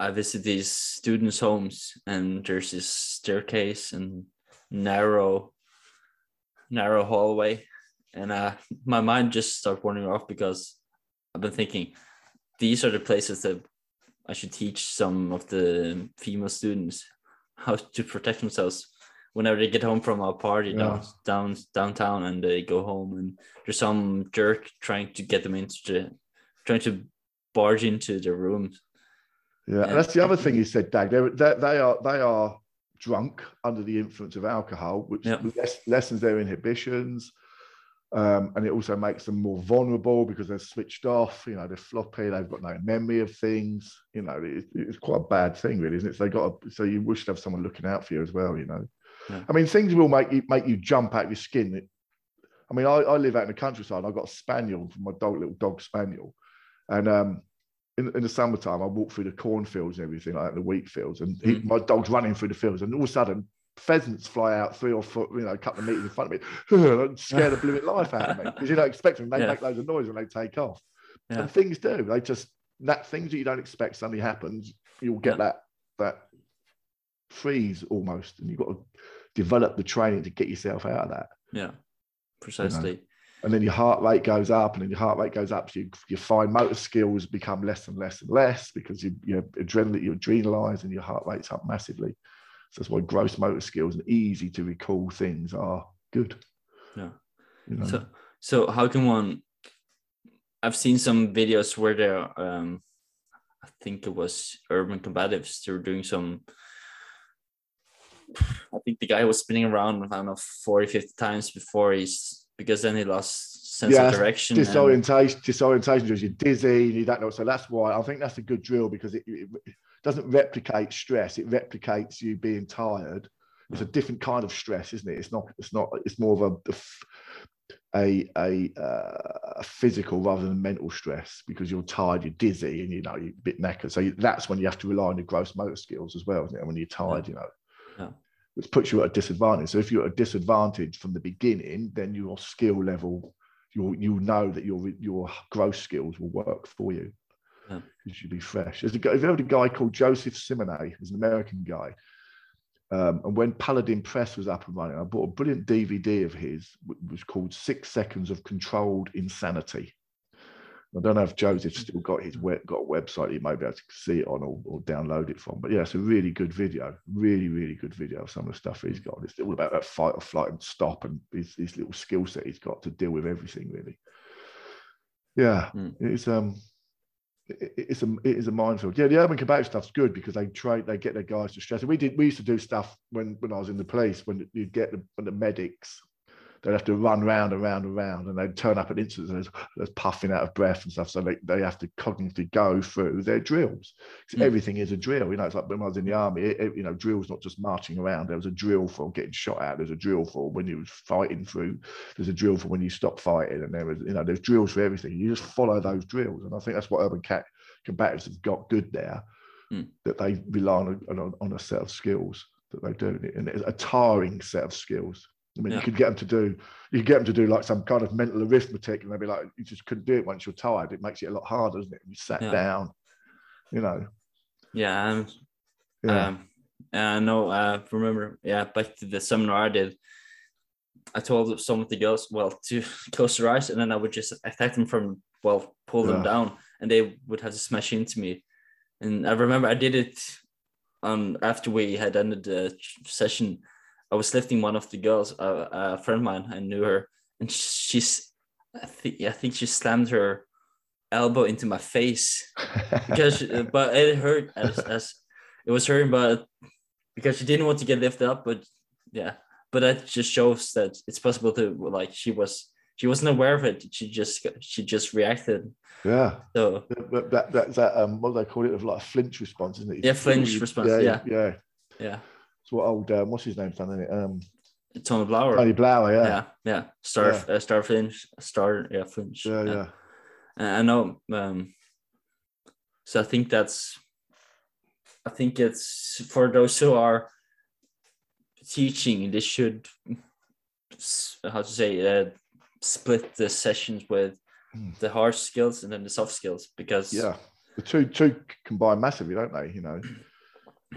I visit these students' homes, and there's this staircase and narrow narrow hallway, and uh, my mind just started wandering off because I've been thinking these are the places that I should teach some of the female students how to protect themselves whenever they get home from a party down, Yeah. down downtown and they go home and there's some jerk trying to get them into the trying to barge into their rooms. Yeah, and that's the other thing you said, Dag. They're, they they are they are drunk under the influence of alcohol, which Yeah. less, lessens their inhibitions. Um, and it also makes them more vulnerable because they're switched off. You know, they're floppy. They've got no memory of things. You know, it, it's quite a bad thing, really, isn't it? So they got a, so you wish to have someone looking out for you as well. You know, Yeah. I mean, things will make you make you jump out of your skin. I mean, I, I live out in the countryside. I've got a spaniel from my dog, little dog spaniel, and um, in, in the summertime, I walk through the cornfields and everything like that, the wheat fields, and he, Mm. my dog's running through the fields, and all of a sudden, pheasants fly out three or four, you know, a couple of meters in front of me, and scare the blue life out of me because you don't expect them. They Yeah. make loads of noise when they take off, Yeah. and things do. They just that things that you don't expect suddenly happens. You'll get Yeah. that that freeze almost, and you've got to develop the training to get yourself out of that Yeah, precisely. And then your heart rate goes up, and then your heart rate goes up. So you, your fine motor skills become less and less and less because you, you're adrenaline, you're adrenalized, and your heart rate's up massively. So that's why gross motor skills and easy to recall things are good. Yeah. You know? So, so how can one? I've seen some videos where they're, um, I think it was urban combatives. They were doing some. I think the guy was spinning around, I don't know, 40, 50 times before he's because then he lost sense Yeah, of direction. and- disorientation, disorientation does you dizzy, and you don't know. So that's why I think that's a good drill because it, it, doesn't replicate stress; it replicates you being tired. It's a different kind of stress, isn't it? It's not. It's not. It's more of a a a, uh, a physical rather than mental stress because you're tired, you're dizzy, and you know you're a bit knackered. So that's when you have to rely on your gross motor skills as well, isn't it? And When you're tired, you know. Yeah. Which puts you at a disadvantage. So if you're at a disadvantage from the beginning, then your skill level, you'll you know that your your gross skills will work for you. Yeah. You should be fresh. There's a guy, have you heard a guy called Joseph Simonet? He's an American guy. Um, and when Paladin Press was up and running, I bought a brilliant DVD of his, which was called Six Seconds of Controlled Insanity. I don't know if Joseph's still got his web, got a website you might be able to see it on or, or download it from. But yeah, it's a really good video, really, really good video of some of the stuff he's got. It's all about that fight or flight and stop and his, his little skill set he's got to deal with everything really. Yeah, Mm. it's um, it- it's a it is a minefield. Yeah, the urban combat stuff's good because they train, they get their guys to stress. And we did we used to do stuff when when I was in the police when you get the when the medics they'd have to run round and round and round and they'd turn up at instances there's puffing out of breath and stuff. So they, they have to cognitively go through their drills. Mm. Everything is a drill. You know, it's like when I was in the army, it, it- you know, drill's not just marching around. There was a drill for getting shot at. There's a drill for when you was fighting through. There's a drill for when you stop fighting. And there was, you know, there's drills for everything. You just follow those drills. And I think that's what urban cat combatives have got good there, Mm. that they rely on, a- on, on a set of skills that they do. And it's a tiring set of skills. I mean, Yeah. you could get them to do, you get them to do like some kind of mental arithmetic, and they'd be like, you just couldn't do it once you're tired. It makes it a lot harder, doesn't it? When you sat Yeah. down, you know. Yeah, um, Yeah. Um, uh, no, uh, remember, yeah, back to the seminar I did. I told some of the girls, well, to close their eyes, and then I would just attack them from, well, pull them Yeah. down, and they would have to smash into me. And I remember I did it um after we had ended the session. I was lifting one of the girls, uh, a friend of mine, I knew her, and she's, I think, I think she slammed her elbow into my face because uh, but it hurt as, as it was hurting but because she didn't want to get lifted up but yeah but that just shows that it's possible to like she was she wasn't aware of it she just she just reacted yeah. so That, that, that's that, um, what do they call it? Of like a flinch response, isn't it? Yeah, flinch response, yeah. Yeah. yeah It's what old, um, what's his name, done, isn't it? Um, Tony Blauer Tony Blauer, yeah yeah. yeah, star Yeah. Uh, star flinch star yeah flinch Yeah, yeah. And I know. Um, so I think that's. I think it's for those who are teaching. They should, how to say, uh, split the sessions with Mm. the hard skills and then the soft skills because Yeah. The two two combine massively, don't they? You know,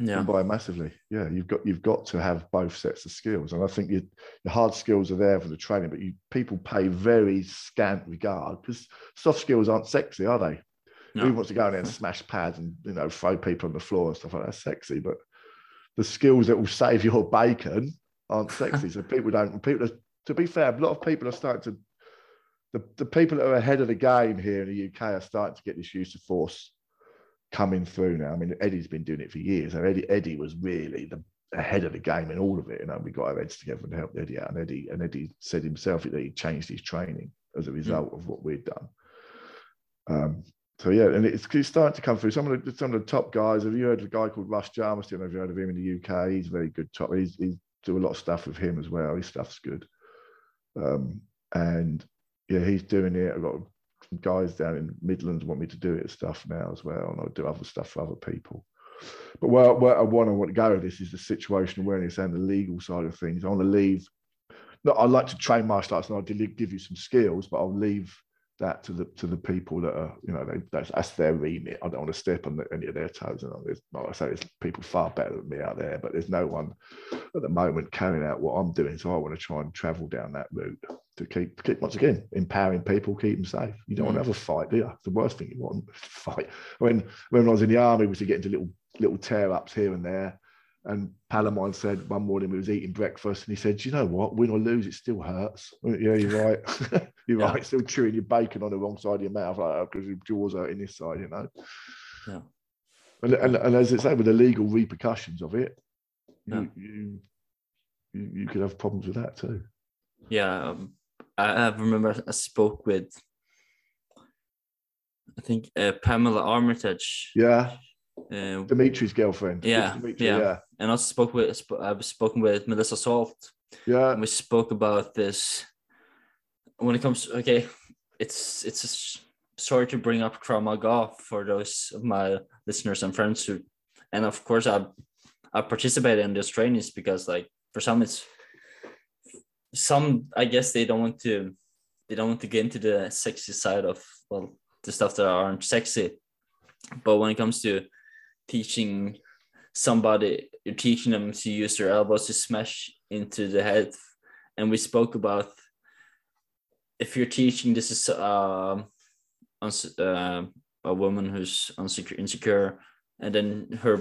yeah, combine massively. Yeah, you've got you've got to have both sets of skills, and I think your your hard skills are there for the training, but you people pay very scant regard because soft skills aren't sexy, are they? No. Who wants to go in there and smash pads and you know throw people on the floor and stuff like that? That's sexy, but the skills that will save your bacon aren't sexy. so people don't. People, are, to be fair, a lot of people are starting to. The, the people that are ahead of the game here in the UK are starting to get this use of force coming through now. I mean, Eddie's been doing it for years. And Eddie, Eddie was really the ahead of the game in all of it. You know, we got our heads together and helped Eddie out. And Eddie and Eddie said himself that he changed his training as a result mm. of what we'd done. Um, so yeah, and it's, it's, starting to come through. Some of the some of the top guys. Have you heard of a guy called Russ Jarvis? I don't know if you heard of him in the UK. He's a very good top. He's, he's do a lot of stuff with him as well. His stuff's good. Um, and yeah, he's doing it. I've got guys down in Midlands want me to do it stuff now as well, and I'll do other stuff for other people. But where, where I want to, want to go with this is the situational awareness and the legal side of things. I want to leave. No, I like to train martial arts and I'll give you some skills, but I'll leave that to the to the people that are you know they, that's, that's their remit. I don't want to step on the, any of their toes. And there's, like I say, there's people far better than me out there, but there's no one at the moment carrying out what I'm doing. So I want to try and travel down that route to keep keep once again empowering people, keep them safe. You don't mm. want to have a fight, do you? the worst thing you want fight. When when I was in the army, we used to get into little little tear ups here and there. And Palomine said one morning we was eating breakfast, and he said, "You know what? Win or lose, it still hurts." yeah, you're right. you're yeah. right. Still chewing your bacon on the wrong side of your mouth, like because your jaws are in this side, you know. Yeah. And, and, and as I say, with the legal repercussions of it, yeah. you, you, you could have problems with that too. Yeah, um, I, I remember I spoke with, I think uh, Pamela Armitage. Yeah. Uh, Dimitri's girlfriend. Yeah, Dimitri, yeah, yeah. And I spoke with I've uh, spoken with Melissa Salt. Yeah. And we spoke about this. When it comes, to, okay, it's it's a, sorry to bring up Krav Maga for those of my listeners and friends who, and of course I I participated in those trainings because like for some it's some I guess they don't want to they don't want to get into the sexy side of well the stuff that aren't sexy. But when it comes to teaching somebody, you're teaching them to use their elbows to smash into the head. And we spoke about if you're teaching this is uh, uh, a woman who's insecure, insecure, and then her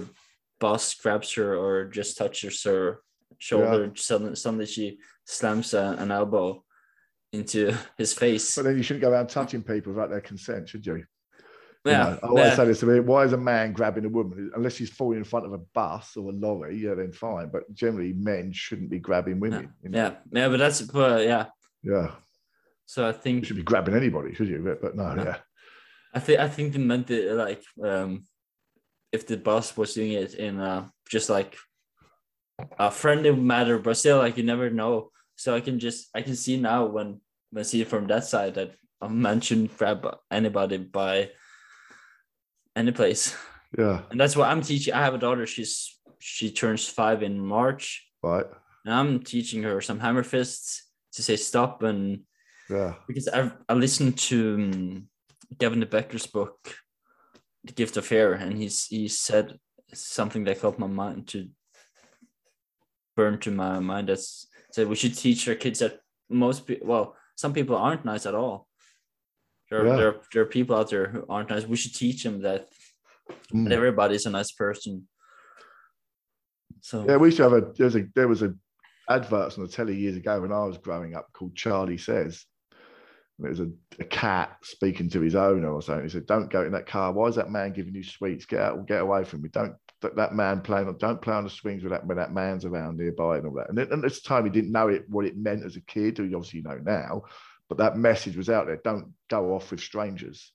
boss grabs her or just touches her shoulder, yeah. suddenly, suddenly she slams a, an elbow into his face. But then you shouldn't go around touching people without their consent, should you? Yeah. You know, I always yeah. say this to me why is a man grabbing a woman? Unless he's falling in front of a bus or a lorry, yeah, then fine. But generally, men shouldn't be grabbing women. Yeah, you know? yeah. yeah, but that's, but yeah. Yeah. So I think you should be grabbing anybody, should you? But, no, no, yeah. I think I think they meant it like um if the boss was doing it in uh just like a friendly matter, but still like you never know. So I can just I can see now when when I see it from that side that a man shouldn't grab anybody by any place. Yeah. And that's what I'm teaching. I have a daughter, she's she turns five in March. Right. And I'm teaching her some hammer fists to say stop and yeah. Because I I listened to um, Gavin de Becker's book, The Gift of Fear, and he's he said something that caught my mind to burn to my mind that's said we should teach our kids that most people well some people aren't nice at all there, yeah. there, there are people out there who aren't nice. We should teach them that, mm. everybody's a nice person. So yeah we used to have a there's a there was a adverts on the telly years ago when i was growing up called charlie says. And it was a, a cat speaking to his owner or something. He said don't go in that car. Why is that man giving you sweets? Get out get away from me. Don't that, that man playing on, don't play on the swings with that when that man's around nearby and all that. And, at this time, he didn't know it what it meant as a kid, you obviously know now, but that message was out there. Don't go off with strangers.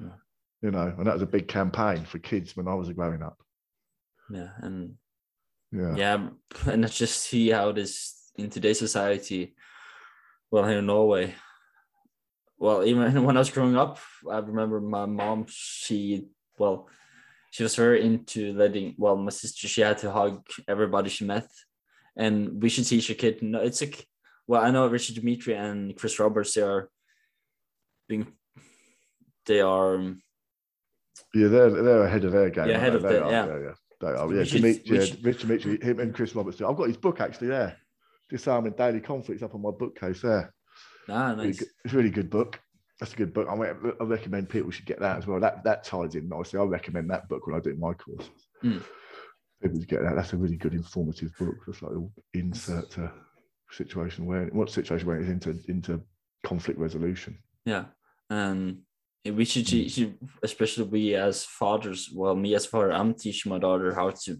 Yeah. You know, and that was a big campaign for kids when I was growing up. Yeah, and yeah, yeah, um, and let's just see how this in today's society. Well, here in Norway, well, even when I was growing up, I remember my mom. She well, she was very into letting well my sister she had to hug everybody she met and we should teach a kid no it's like well i know richard dimitri and chris roberts they are being they are um, yeah they're they're ahead of their game yeah ahead of the, are, yeah. yeah yeah they are yeah, should, Dimitri, yeah should... richard dimitri him and chris roberts i've got his book actually there disarming daily conflicts up on my bookcase there ah, nice. It's a really good book that's a good book. I, I recommend people should get that as well. That that ties in nicely. I recommend that book when I do my courses. Mm. People get that. That's a really good informative book. Just like insert to situation where what situation where it's into into conflict resolution. Yeah, and we should hmm. teach, especially we as fathers. Well, me as father, I'm teaching my daughter how to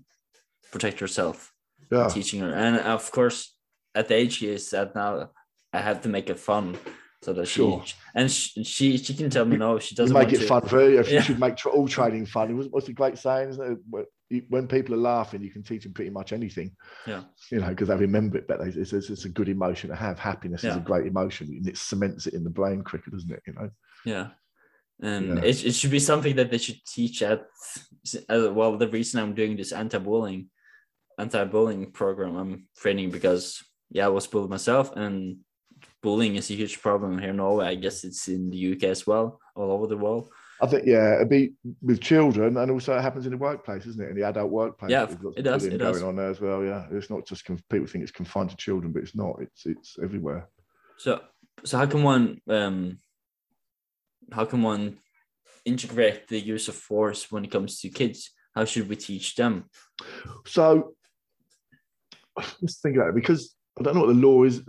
protect herself. Yeah. teaching her. And of course, at the age she is at now, I have to make it fun so that Sure. she and she, she she can tell me no, she doesn't make want it to. fun for. You Yeah. should make all training fun. It was, what's the great saying? Isn't it? When- you- When people are laughing, you can teach them pretty much anything. Yeah. You know, because they remember it better. It's, it's, it's a good emotion to have. Happiness is a great emotion, and it cements it in the brain quicker, doesn't it? You know. Yeah. And Yeah. it, it should be something that they should teach at uh, well the reason I'm doing this anti-bullying anti-bullying program I'm training because yeah I was bullied myself and bullying is a huge problem here in Norway I guess it's in the UK as well all over the world I think yeah, it'd be with children, and also it happens in the workplace, isn't it? In the adult workplace, Yeah, it does, it does. going on there as well. Yeah, it's not just conf- people think it's confined to children, but it's not. It's it's everywhere. so so how can one um how can one integrate the use of force when it comes to kids how should we teach them So let's think about it because I don't know what the law is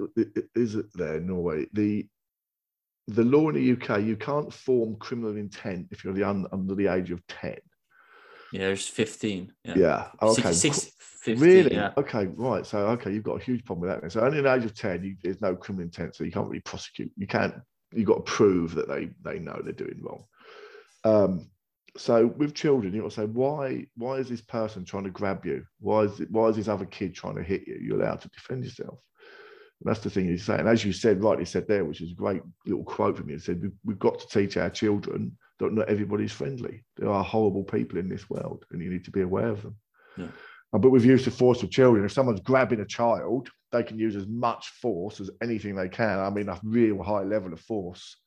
is it there in Norway. The the law in the UK, you can't form criminal intent if you're the un, under the age of 10. yeah there's 15 yeah, Yeah. Okay. Six, six, 15, really? yeah Okay, right. So okay, you've got a huge problem with that. So only at the age of 10, you, there's no criminal intent, so you can't really prosecute. You can't, you've got to prove that they they know they're doing wrong. Um, so with children, you got to say, why why is this person trying to grab you? Why is it, why is this other kid trying to hit you? You're allowed to defend yourself. That's the thing he's saying. As you said, rightly said there, which is a great little quote from you, it said, we've, we've got to teach our children that not everybody's friendly. There are horrible people in this world, and you need to be aware of them. Yeah. Uh, But with use of force with children, if someone's grabbing a child, they can use as much force as anything they can. I mean, a real high level of force.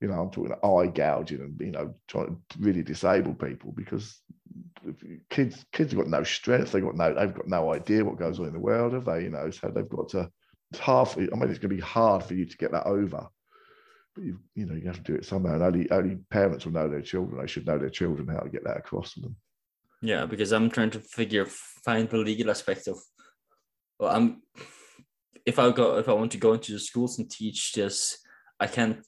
You know, I'm talking eye gouging and you know trying to really disable people because kids kids have got no strength. They've got no they've got no idea what goes on in the world, have they? You know, so they've got to. It's hard. For, I mean, it's going to be hard for you to get that over. But you you know you have to do it somehow. And only only parents will know their children. They should know their children how to get that across to them. Yeah, because I'm trying to figure find the legal aspect of. Well, I'm. If I go, if I want to go into the schools and teach this, I can't.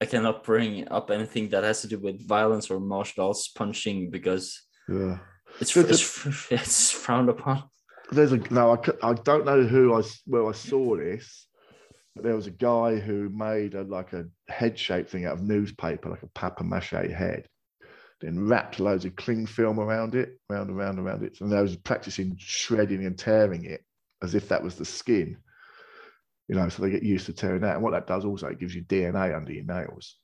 I cannot bring up anything that has to do with violence or martial arts punching because Yeah. it's the- it's, it's frowned upon. There's a no I, I don't know who I where I saw this but there was a guy who made a like a head shaped thing out of newspaper like a papier mache head then wrapped loads of cling film around it round and round and around it and they was practicing shredding and tearing it as if that was the skin you know so they get used to tearing that and what that does also it gives you dna under your nails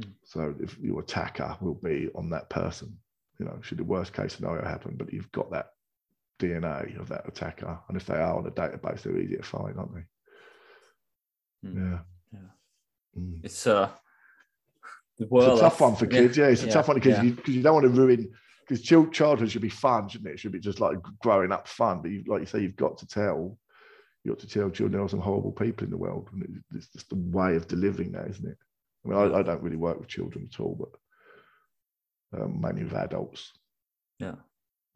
Hmm. so if your attacker will be on that person you know should the worst case scenario happen but you've got that DNA of that attacker. And if they are on a database, they're easy to find, aren't they? Hmm. Yeah. Yeah. Mm. It's uh the It's a tough one for kids. Yeah, it's a yeah, tough one because yeah. you, because you don't want to ruin. Because childhood should be fun, shouldn't it? It should be just like growing up fun. But you, like you say, you've got to tell, you got to tell children there are some horrible people in the world, and it, it's just the way of delivering that, isn't it? I mean, I, I don't really work with children at all, but um, mainly with adults. Yeah.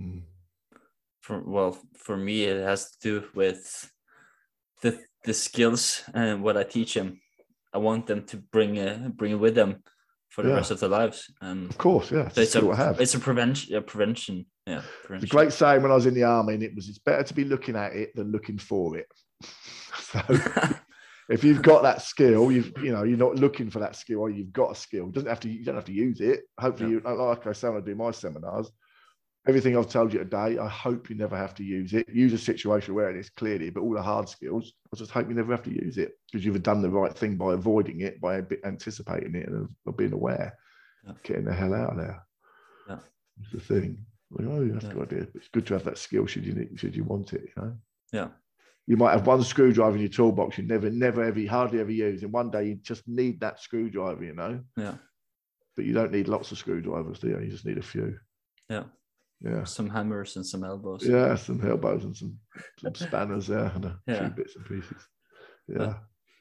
Mm. For well for me it has to do with the the skills and what I teach them. I want them to bring uh, bring it with them for the Yeah. rest of their lives. And Of course, yeah. It's so a it's a have. it's a prevention. Yeah, prevention. Yeah, The prevention. great saying when I was in the army, and it was, "It's better to be looking at it than looking for it." so, if you've got that skill, you've you know you're not looking for that skill, or you've got a skill. It doesn't have to. You don't have to use it. Hopefully, you like I say when I do my seminars. Everything I've told you today, I hope you never have to use it. Use a situational awareness clearly, but all the hard skills, I just hope you never have to use it because you've done the right thing by avoiding it, by anticipating it, and being aware, Yeah. getting the hell out of there. Yeah. It's the thing. Like, oh, that's a Yeah. good idea. It's good to have that skill should you need, should you want it, you know. Yeah. You might have one screwdriver in your toolbox you never, never ever, hardly ever use. And one day you just need that screwdriver, you know. Yeah. But you don't need lots of screwdrivers, do you? You just need a few. Yeah. Yeah. Some hammers and some elbows. Yeah, some elbows and some, some spanners there and a Yeah. few bits and pieces. Yeah.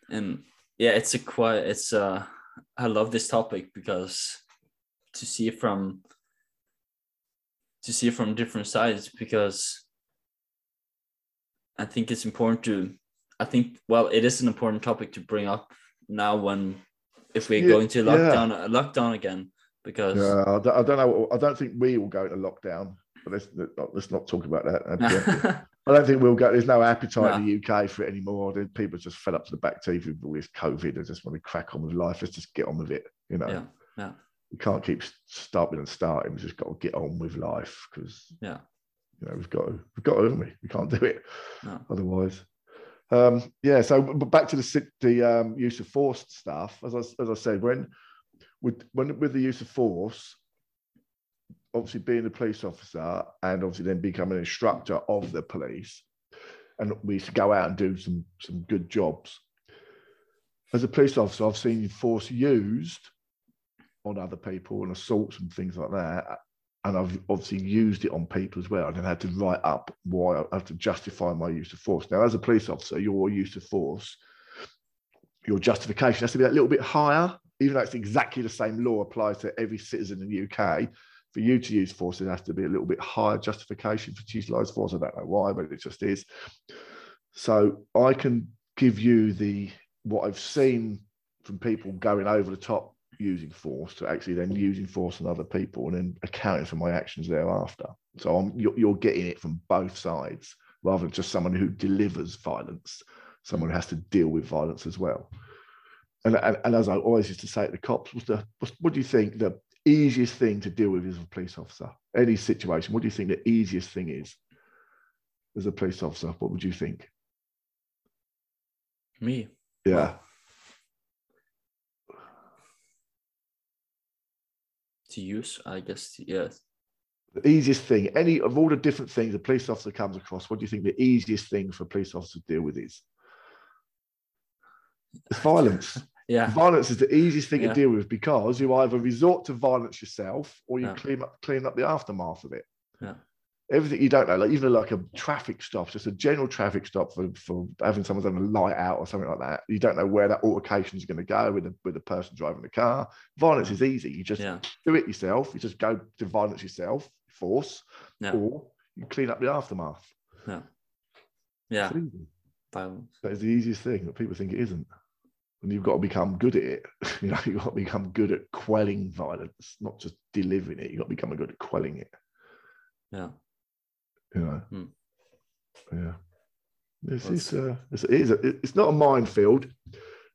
and yeah it's a quite it's uh i love this topic because to see it from to see it from different sides because i think it's important to i think well it is an important topic to bring up now when if we Yeah, go into yeah. lockdown uh, lockdown again because Yeah, I don't, I don't know. I don't think we will go to lockdown. But let's let's not talk about that. I don't think we'll go. There's no appetite in the UK for it anymore. People are just fed up to the back teeth with all this COVID. They just want to crack on with life. Let's just get on with it. You know. Yeah. Yeah. We can't keep stopping and starting. We've just got to get on with life because Yeah. you know we've got to, we've got to, haven't we? We can't do it No. otherwise. Um, yeah. So, but back to the the um, use of force stuff. As I, as I said, when with when with the use of force, obviously being a police officer and obviously then becoming an instructor of the police, and we used to go out and do some some good jobs. As a police officer, I've seen force used on other people and assaults and things like that. And I've obviously used it on people as well. And then had to write up why I have to justify my use of force. Now, as a police officer, your use of force, your justification has to be a little bit higher, even though it's exactly the same law applies to every citizen in the UK. For you to use force, it has to be a little bit higher justification for to utilize force. I don't know why, but it just is. So I can give you the what I've seen from people going over the top using force to actually then using force on other people and then accounting for my actions thereafter. So I'm, you're, you're getting it from both sides rather than just someone who delivers violence, someone who has to deal with violence as well. And, and, and as I always used to say to the cops, what's the, what's, what do you think the easiest thing to deal with as a police officer? Any situation, what do you think the easiest thing is as a police officer? What would you think? Me. Yeah. To use, I guess. Yes. The easiest thing, any of all the different things a police officer comes across, what do you think the easiest thing for a police officer to deal with is? It's violence. Yeah. violence is the easiest thing Yeah. to deal with because you either resort to violence yourself or you Yeah. clean up clean up the aftermath of it. Yeah. Everything you don't know, like even like a traffic stop, just a general traffic stop for, for having someone's having a light out or something like that. You don't know where that altercation is going to go with the with the person driving the car. Violence Yeah. is easy. You just do it yourself. You just go to violence yourself, force, or you clean up the aftermath. Yeah. Yeah. Violence. That is the easiest thing that people think it isn't. And you've got to become good at it. You know, you've got to become good at quelling violence, not just delivering it. You've got to become good at quelling it. Yeah. You know. Hmm. Yeah. It's, Well, it's, uh, it's, it is a, it's not a minefield.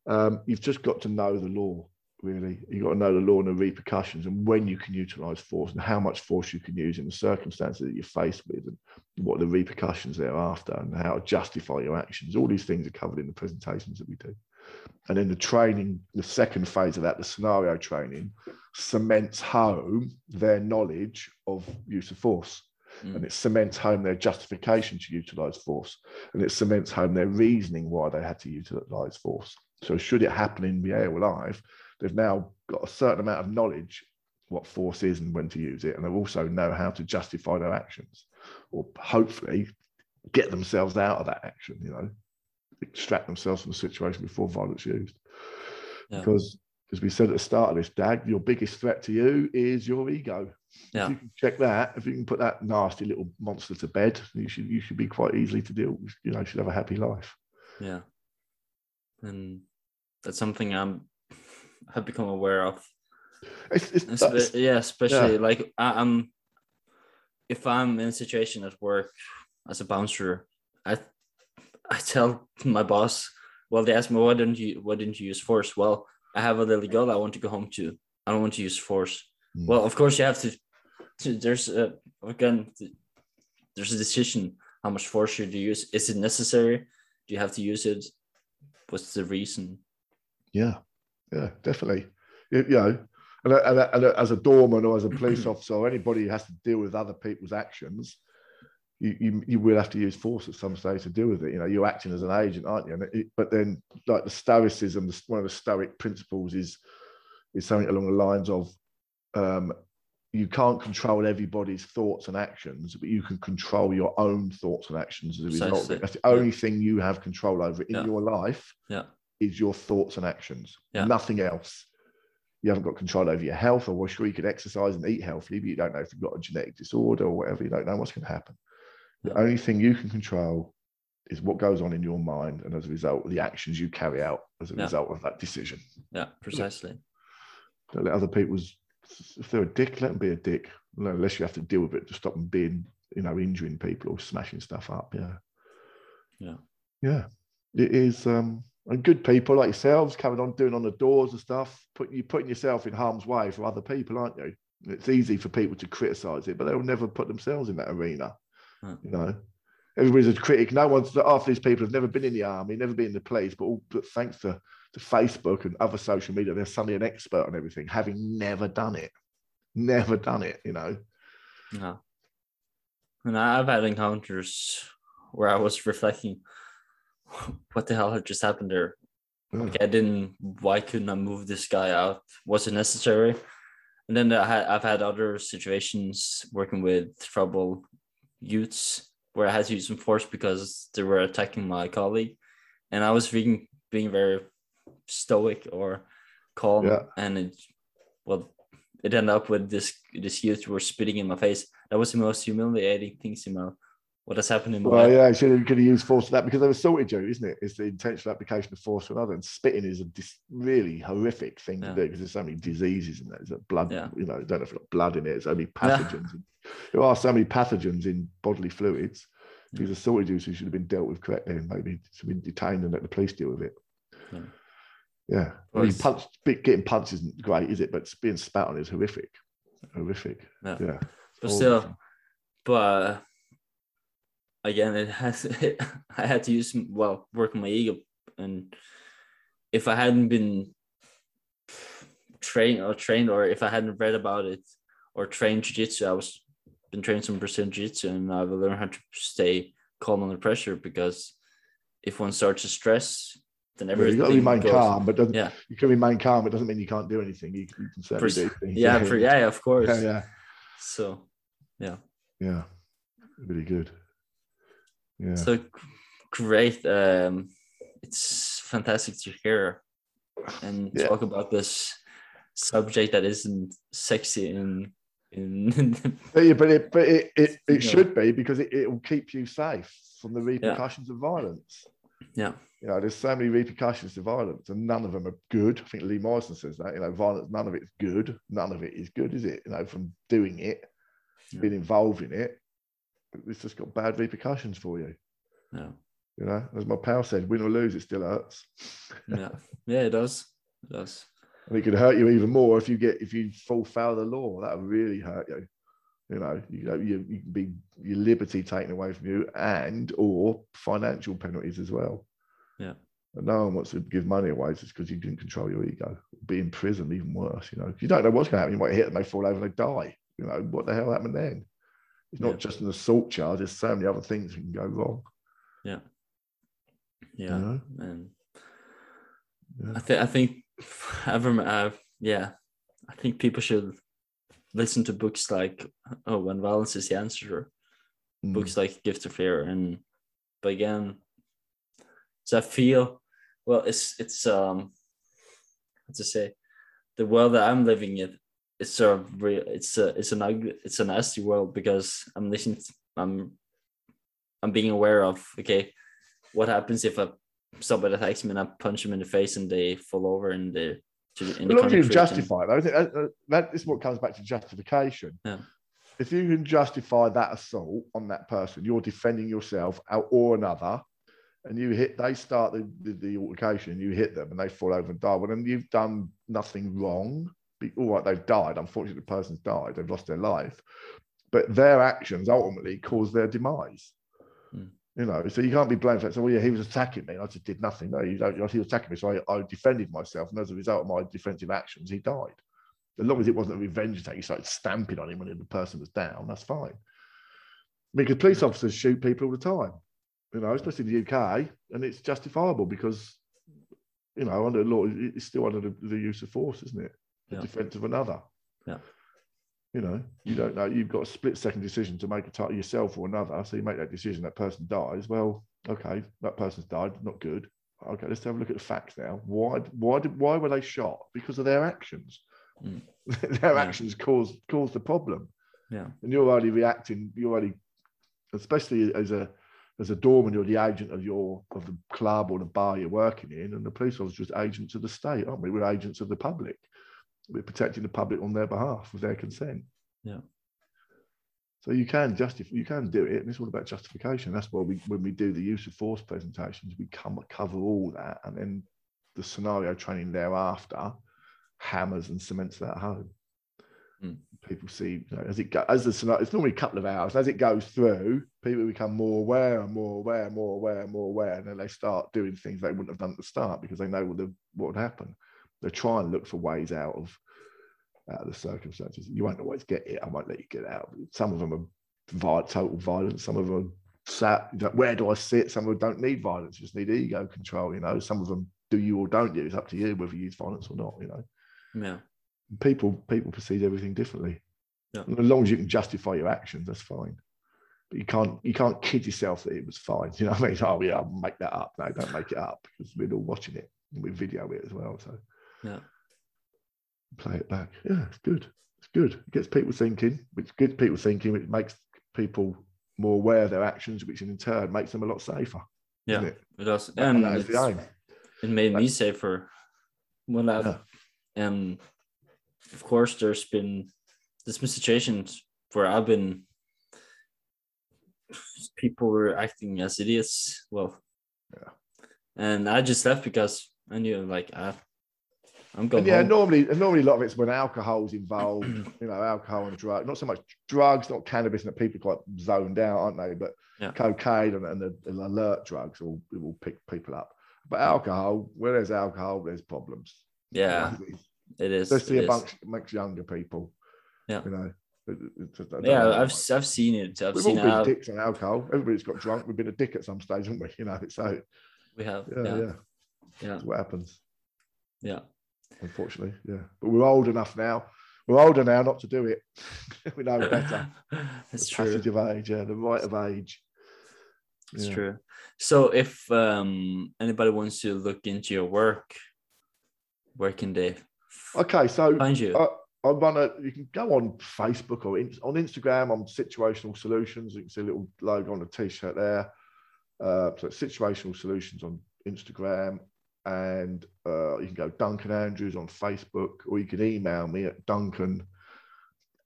Um, you've just got to know the law, really. You've got to know the law and the repercussions and when you can utilize force and how much force you can use in the circumstances that you're faced with and what are the repercussions thereafter and how to justify your actions. All these things are covered in the presentations that we do. And then the training, the second phase of that, the scenario training, cements home their knowledge of use of force. Mm. And it cements home their justification to utilize force. And it cements home their reasoning why they had to utilize force. So, should it happen in real life, they've now got a certain amount of knowledge what force is and when to use it. And they also know how to justify their actions or hopefully get themselves out of that action, you know, extract themselves from the situation before violence used. Yeah. Because, as we said at the start of this, Dag, your biggest threat to you is your ego. Yeah. If you can check that, if you can put that nasty little monster to bed, you should you should be quite easily to deal with. You know, you should have a happy life. Yeah. And that's something I'm have become aware of. It's, it's, that's- yeah, especially like I, I'm if I'm in a situation at work as a bouncer, I I tell my boss, well, they ask me why didn't you why didn't you use force? Well, I have a little girl I want to go home to. I don't want to use force. Mm. Well, of course you have to. to there's a again, there's a decision how much force should you use. Is it necessary? Do you have to use it? What's the reason? yeah, yeah, definitely. You, you know, and, and, and as a doorman or as a police officer or anybody who has to deal with other people's actions, you, you you will have to use force at some stage to deal with it. You know, you're acting as an agent, aren't you? And it, but then, like the stoicism, the, one of the stoic principles is is something along the lines of um, you can't control everybody's thoughts and actions, but you can control your own thoughts and actions as a result Precisely. it. That's the Yeah. only thing you have control over in Yeah. your life Yeah. is your thoughts and actions. Yeah. Nothing else. You haven't got control over your health, or well, sure you could exercise and eat healthily, but you don't know if you've got a genetic disorder or whatever. You don't know what's going to happen. The only thing you can control is what goes on in your mind, and as a result, the actions you carry out as a Yeah. result of that decision. Yeah, precisely. Don't let other people's if they're a dick, let them be a dick. Unless you have to deal with it to stop them being you know, injuring people or smashing stuff up. Yeah. Yeah. Yeah. It is um and good people like yourselves coming on doing on the doors and stuff, putting you putting yourself in harm's way for other people, aren't you? It's easy for people to criticize it, but they'll never put themselves in that arena. Hmm. You know, everybody's a critic. No one's half these people have never been in the army, never been in the police, but all but thanks to, to Facebook and other social media, they're suddenly an expert on everything, having never done it. Never done it, you know. No. And I've had encounters where I was reflecting, what the hell had just happened there? Yeah. Like I didn't. Why couldn't I move this guy out? Was it necessary? And then I had, I've had other situations working with trouble youths where I had to use some force because they were attacking my colleague, and I was being being very stoic or calm, Yeah. and it well, it ended up with this this youth were spitting in my face. That was the most humiliating things in my what has happened in my Well, yeah, should have, could have used force for that because they've assaulted you, isn't it? It's the intentional application of force for another. And spitting is a dis- really horrific thing Yeah. to do because there's so many diseases in there. There's a blood, Yeah. you know, don't know if it's got blood in it. It's only pathogens. There are so many pathogens in bodily fluids. Assaulted you, so he should have been dealt with correctly and maybe should have been detained and let the police deal with it. Yeah. Yeah. I Well, mean, punch, getting punched isn't great, is it? But being spat on is horrific. Horrific. Yeah. Yeah. But still, but uh, again, it has. I had to use well work on my ego, and if I hadn't been trained or trained, or if I hadn't read about it or trained jiu-jitsu, I was been trained some Brazilian jiu-jitsu, and I've learned how to stay calm under pressure because if one starts to stress, then Yeah, everything you've got to remain calm, but doesn't, Yeah, you can remain calm. It doesn't mean you can't do anything. You, you can certainly do things. yeah, for, yeah, of course. yeah, yeah, So yeah. yeah. Really good. Yeah. So great. Um, it's fantastic to hear and Yeah. talk about this subject that isn't sexy in in But, yeah, but it, but it, it, it Yeah. should be because it, it will keep you safe from the repercussions of violence. yeah You know, there's so many repercussions to violence, and none of them are good. I think Lee Morrison says that. You know, violence, none of it's good. None of it is good, is it? You know, from doing it, Yeah. being involved in it, it's just got bad repercussions for you. yeah You know, as my pal said, win or lose, it still hurts. yeah yeah it does it does And it could hurt you even more if you get if you fall foul of the law. That would really hurt you. You know, you know, you, you can be your liberty taken away from you and or financial penalties as well. Yeah. And no one wants to give money away just because you didn't control your ego. Be in prison, even worse. You know, you don't know what's going to happen. You might hit them, they fall over, they die. You know, what the hell happened then? It's not Yeah. just an assault charge. There's so many other things that can go wrong. yeah You yeah know? and Yeah. I think I think I've rem- uh, yeah I think people should listen to books like oh when violence is the answer Mm. books like Gift of Fear and but again so I feel well it's it's um what to say the world that I'm living in it's a real it's a it's an ugly it's a nasty world because I'm listening to, I'm I'm being aware of okay what happens if a somebody attacks me and I punch them in the face and they fall over and they in the As you can concrete and- justify though, I think that, that, that is what comes back to justification. Yeah. If you can justify that assault on that person, you're defending yourself or another, and you hit, they start the, the, the altercation, you hit them and they fall over and die. Well, then you've done nothing wrong. Be- All right, they've died. Unfortunately, the person's died, they've lost their life. But their actions ultimately cause their demise. Hmm. You know, so you can't be blamed for that. So, well, yeah, he was attacking me. and I just did nothing. No, you don't. He was attacking me, so I, I defended myself, and as a result of my defensive actions, he died. As long as it wasn't a revenge attack, you started stamping on him when the person was down. That's fine. Because police officers shoot people all the time, you know, especially in the UK, and it's justifiable because, you know, under the law, it's still under the, the use of force, isn't it? The Yeah. defense of another. Yeah. You know, you don't know. You've got a split second decision to make a target yourself or another. So you make that decision. That person dies. Well, okay, that person's died. Not good. Okay, let's have a look at the facts now. Why? Why did? Why were they shot? Because of their actions. Mm. their Yeah. actions caused caused the problem yeah and you're already reacting you're already especially as a as a doorman you're the agent of your of the club or the bar you're working in and the police officers are just agents of the state aren't we we're agents of the public we're protecting the public on their behalf with their consent Yeah. So you can justify, you can do it, and it's all about justification. That's why we, when we do the use of force presentations, we come cover all that, and then the scenario training thereafter hammers and cements that home. Mm. People see, you know, as it goes, as the scenario, it's normally a couple of hours. As it goes through, people become more aware and more aware, and more aware, and more aware, and then they start doing things they wouldn't have done at the start because they know what, the, what would happen. They try and look for ways out of out of the circumstances. You won't always get it. I won't let you get out. Some of them are violent, total violence. Some of them are sat. Where do I sit? Some of them don't need violence. Just need ego control. You know. Some of them do you or don't you. It's up to you whether you use violence or not. You know. Yeah. People people perceive everything differently. Yeah. And as long as you can justify your actions, that's fine. But you can't you can't kid yourself that it was fine. You know what I mean? Oh yeah, I'll make that up. No, don't make it up because we're all watching it and we video it as well. So Yeah. play it back. Yeah, it's good. It's good. It gets people thinking, which gets people thinking, which makes people more aware of their actions, which in turn makes them a lot safer. Yeah. it? It does. And And that is the aim. it made me safer. Well, I, Yeah. and of course, there's been there's been situations where I've been people were acting as idiots. Well, Yeah. and I just left because I knew like I, I'm going And yeah, home. normally, normally a lot of it's when alcohol's involved, you know, alcohol and drugs, not so much drugs, not cannabis, and that people are quite zoned out, aren't they? But Yeah. cocaine and, and the, the alert drugs will, will pick people up. But alcohol, where there's alcohol, there's problems. yeah, it is. Especially it is. amongst, amongst younger people. Yeah. You know, it- it- it's just- I don't Yeah, know. I've I've seen it. I've We've seen all been how dicks on alcohol. Everybody's got drunk. We've been a dick at some stage, haven't we? You know, so we have. yeah, yeah, Yeah, yeah, that's what happens. yeah. Unfortunately, yeah. But we're old enough now. We're older now not to do it. we know better. That's the true. passage of age, yeah, the right of age. It's Yeah. true. So if um anybody wants to look into your work, where can they Okay, so find you? I, I run a. You can go on Facebook or in, on Instagram. on situational solutions. You can see a little logo on the t-shirt there. Uh, so it's situational solutions on Instagram, and uh, you can go Duncan Andrews on Facebook, or you can email me at Duncan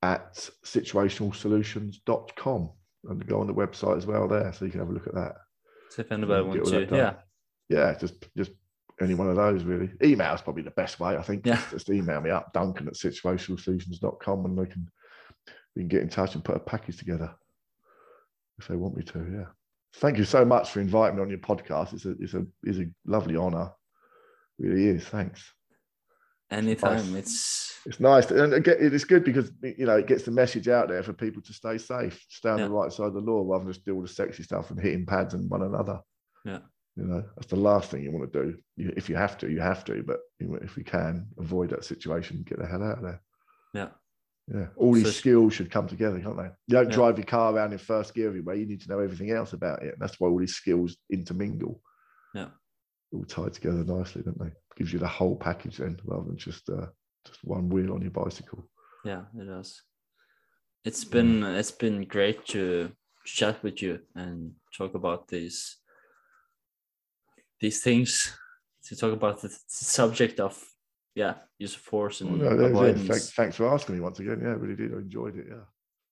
at situationalsolutions.com and go on the website as well there, so you can have a look at that. So if anybody wants to, yeah, yeah, just just any one of those really. Email is probably the best way, I think. Yeah. Just email me up, Duncan at situationalsolutions.com and they can we can get in touch and put a package together if they want me to. Yeah. Thank you so much for inviting me on your podcast. It's a it's a it's a lovely honor. Really is. Thanks. anytime. Nice. It's It's nice. And again, it's good because you know it gets the message out there for people to stay safe, stay on Yeah. the right side of the law rather than just do all the sexy stuff and hitting pads and one another. Yeah. You know, that's the last thing you want to do. You, if you have to, you have to. But if we can avoid that situation, get the hell out of there. Yeah. Yeah. All these So- skills should come together, can't they? You don't Yeah. drive your car around in first gear everywhere. You need to know everything else about it. And that's why all these skills intermingle. Yeah. All tied together nicely, don't they? Gives you the whole package then, rather than just uh, just one wheel on your bicycle. yeah, it does. It's been it's been great to chat with you and talk about these these things. To talk about the subject of yeah, use of force and Well, no, yeah, yeah, thanks, thanks for asking me once again. Yeah, I really did. I enjoyed it. Yeah.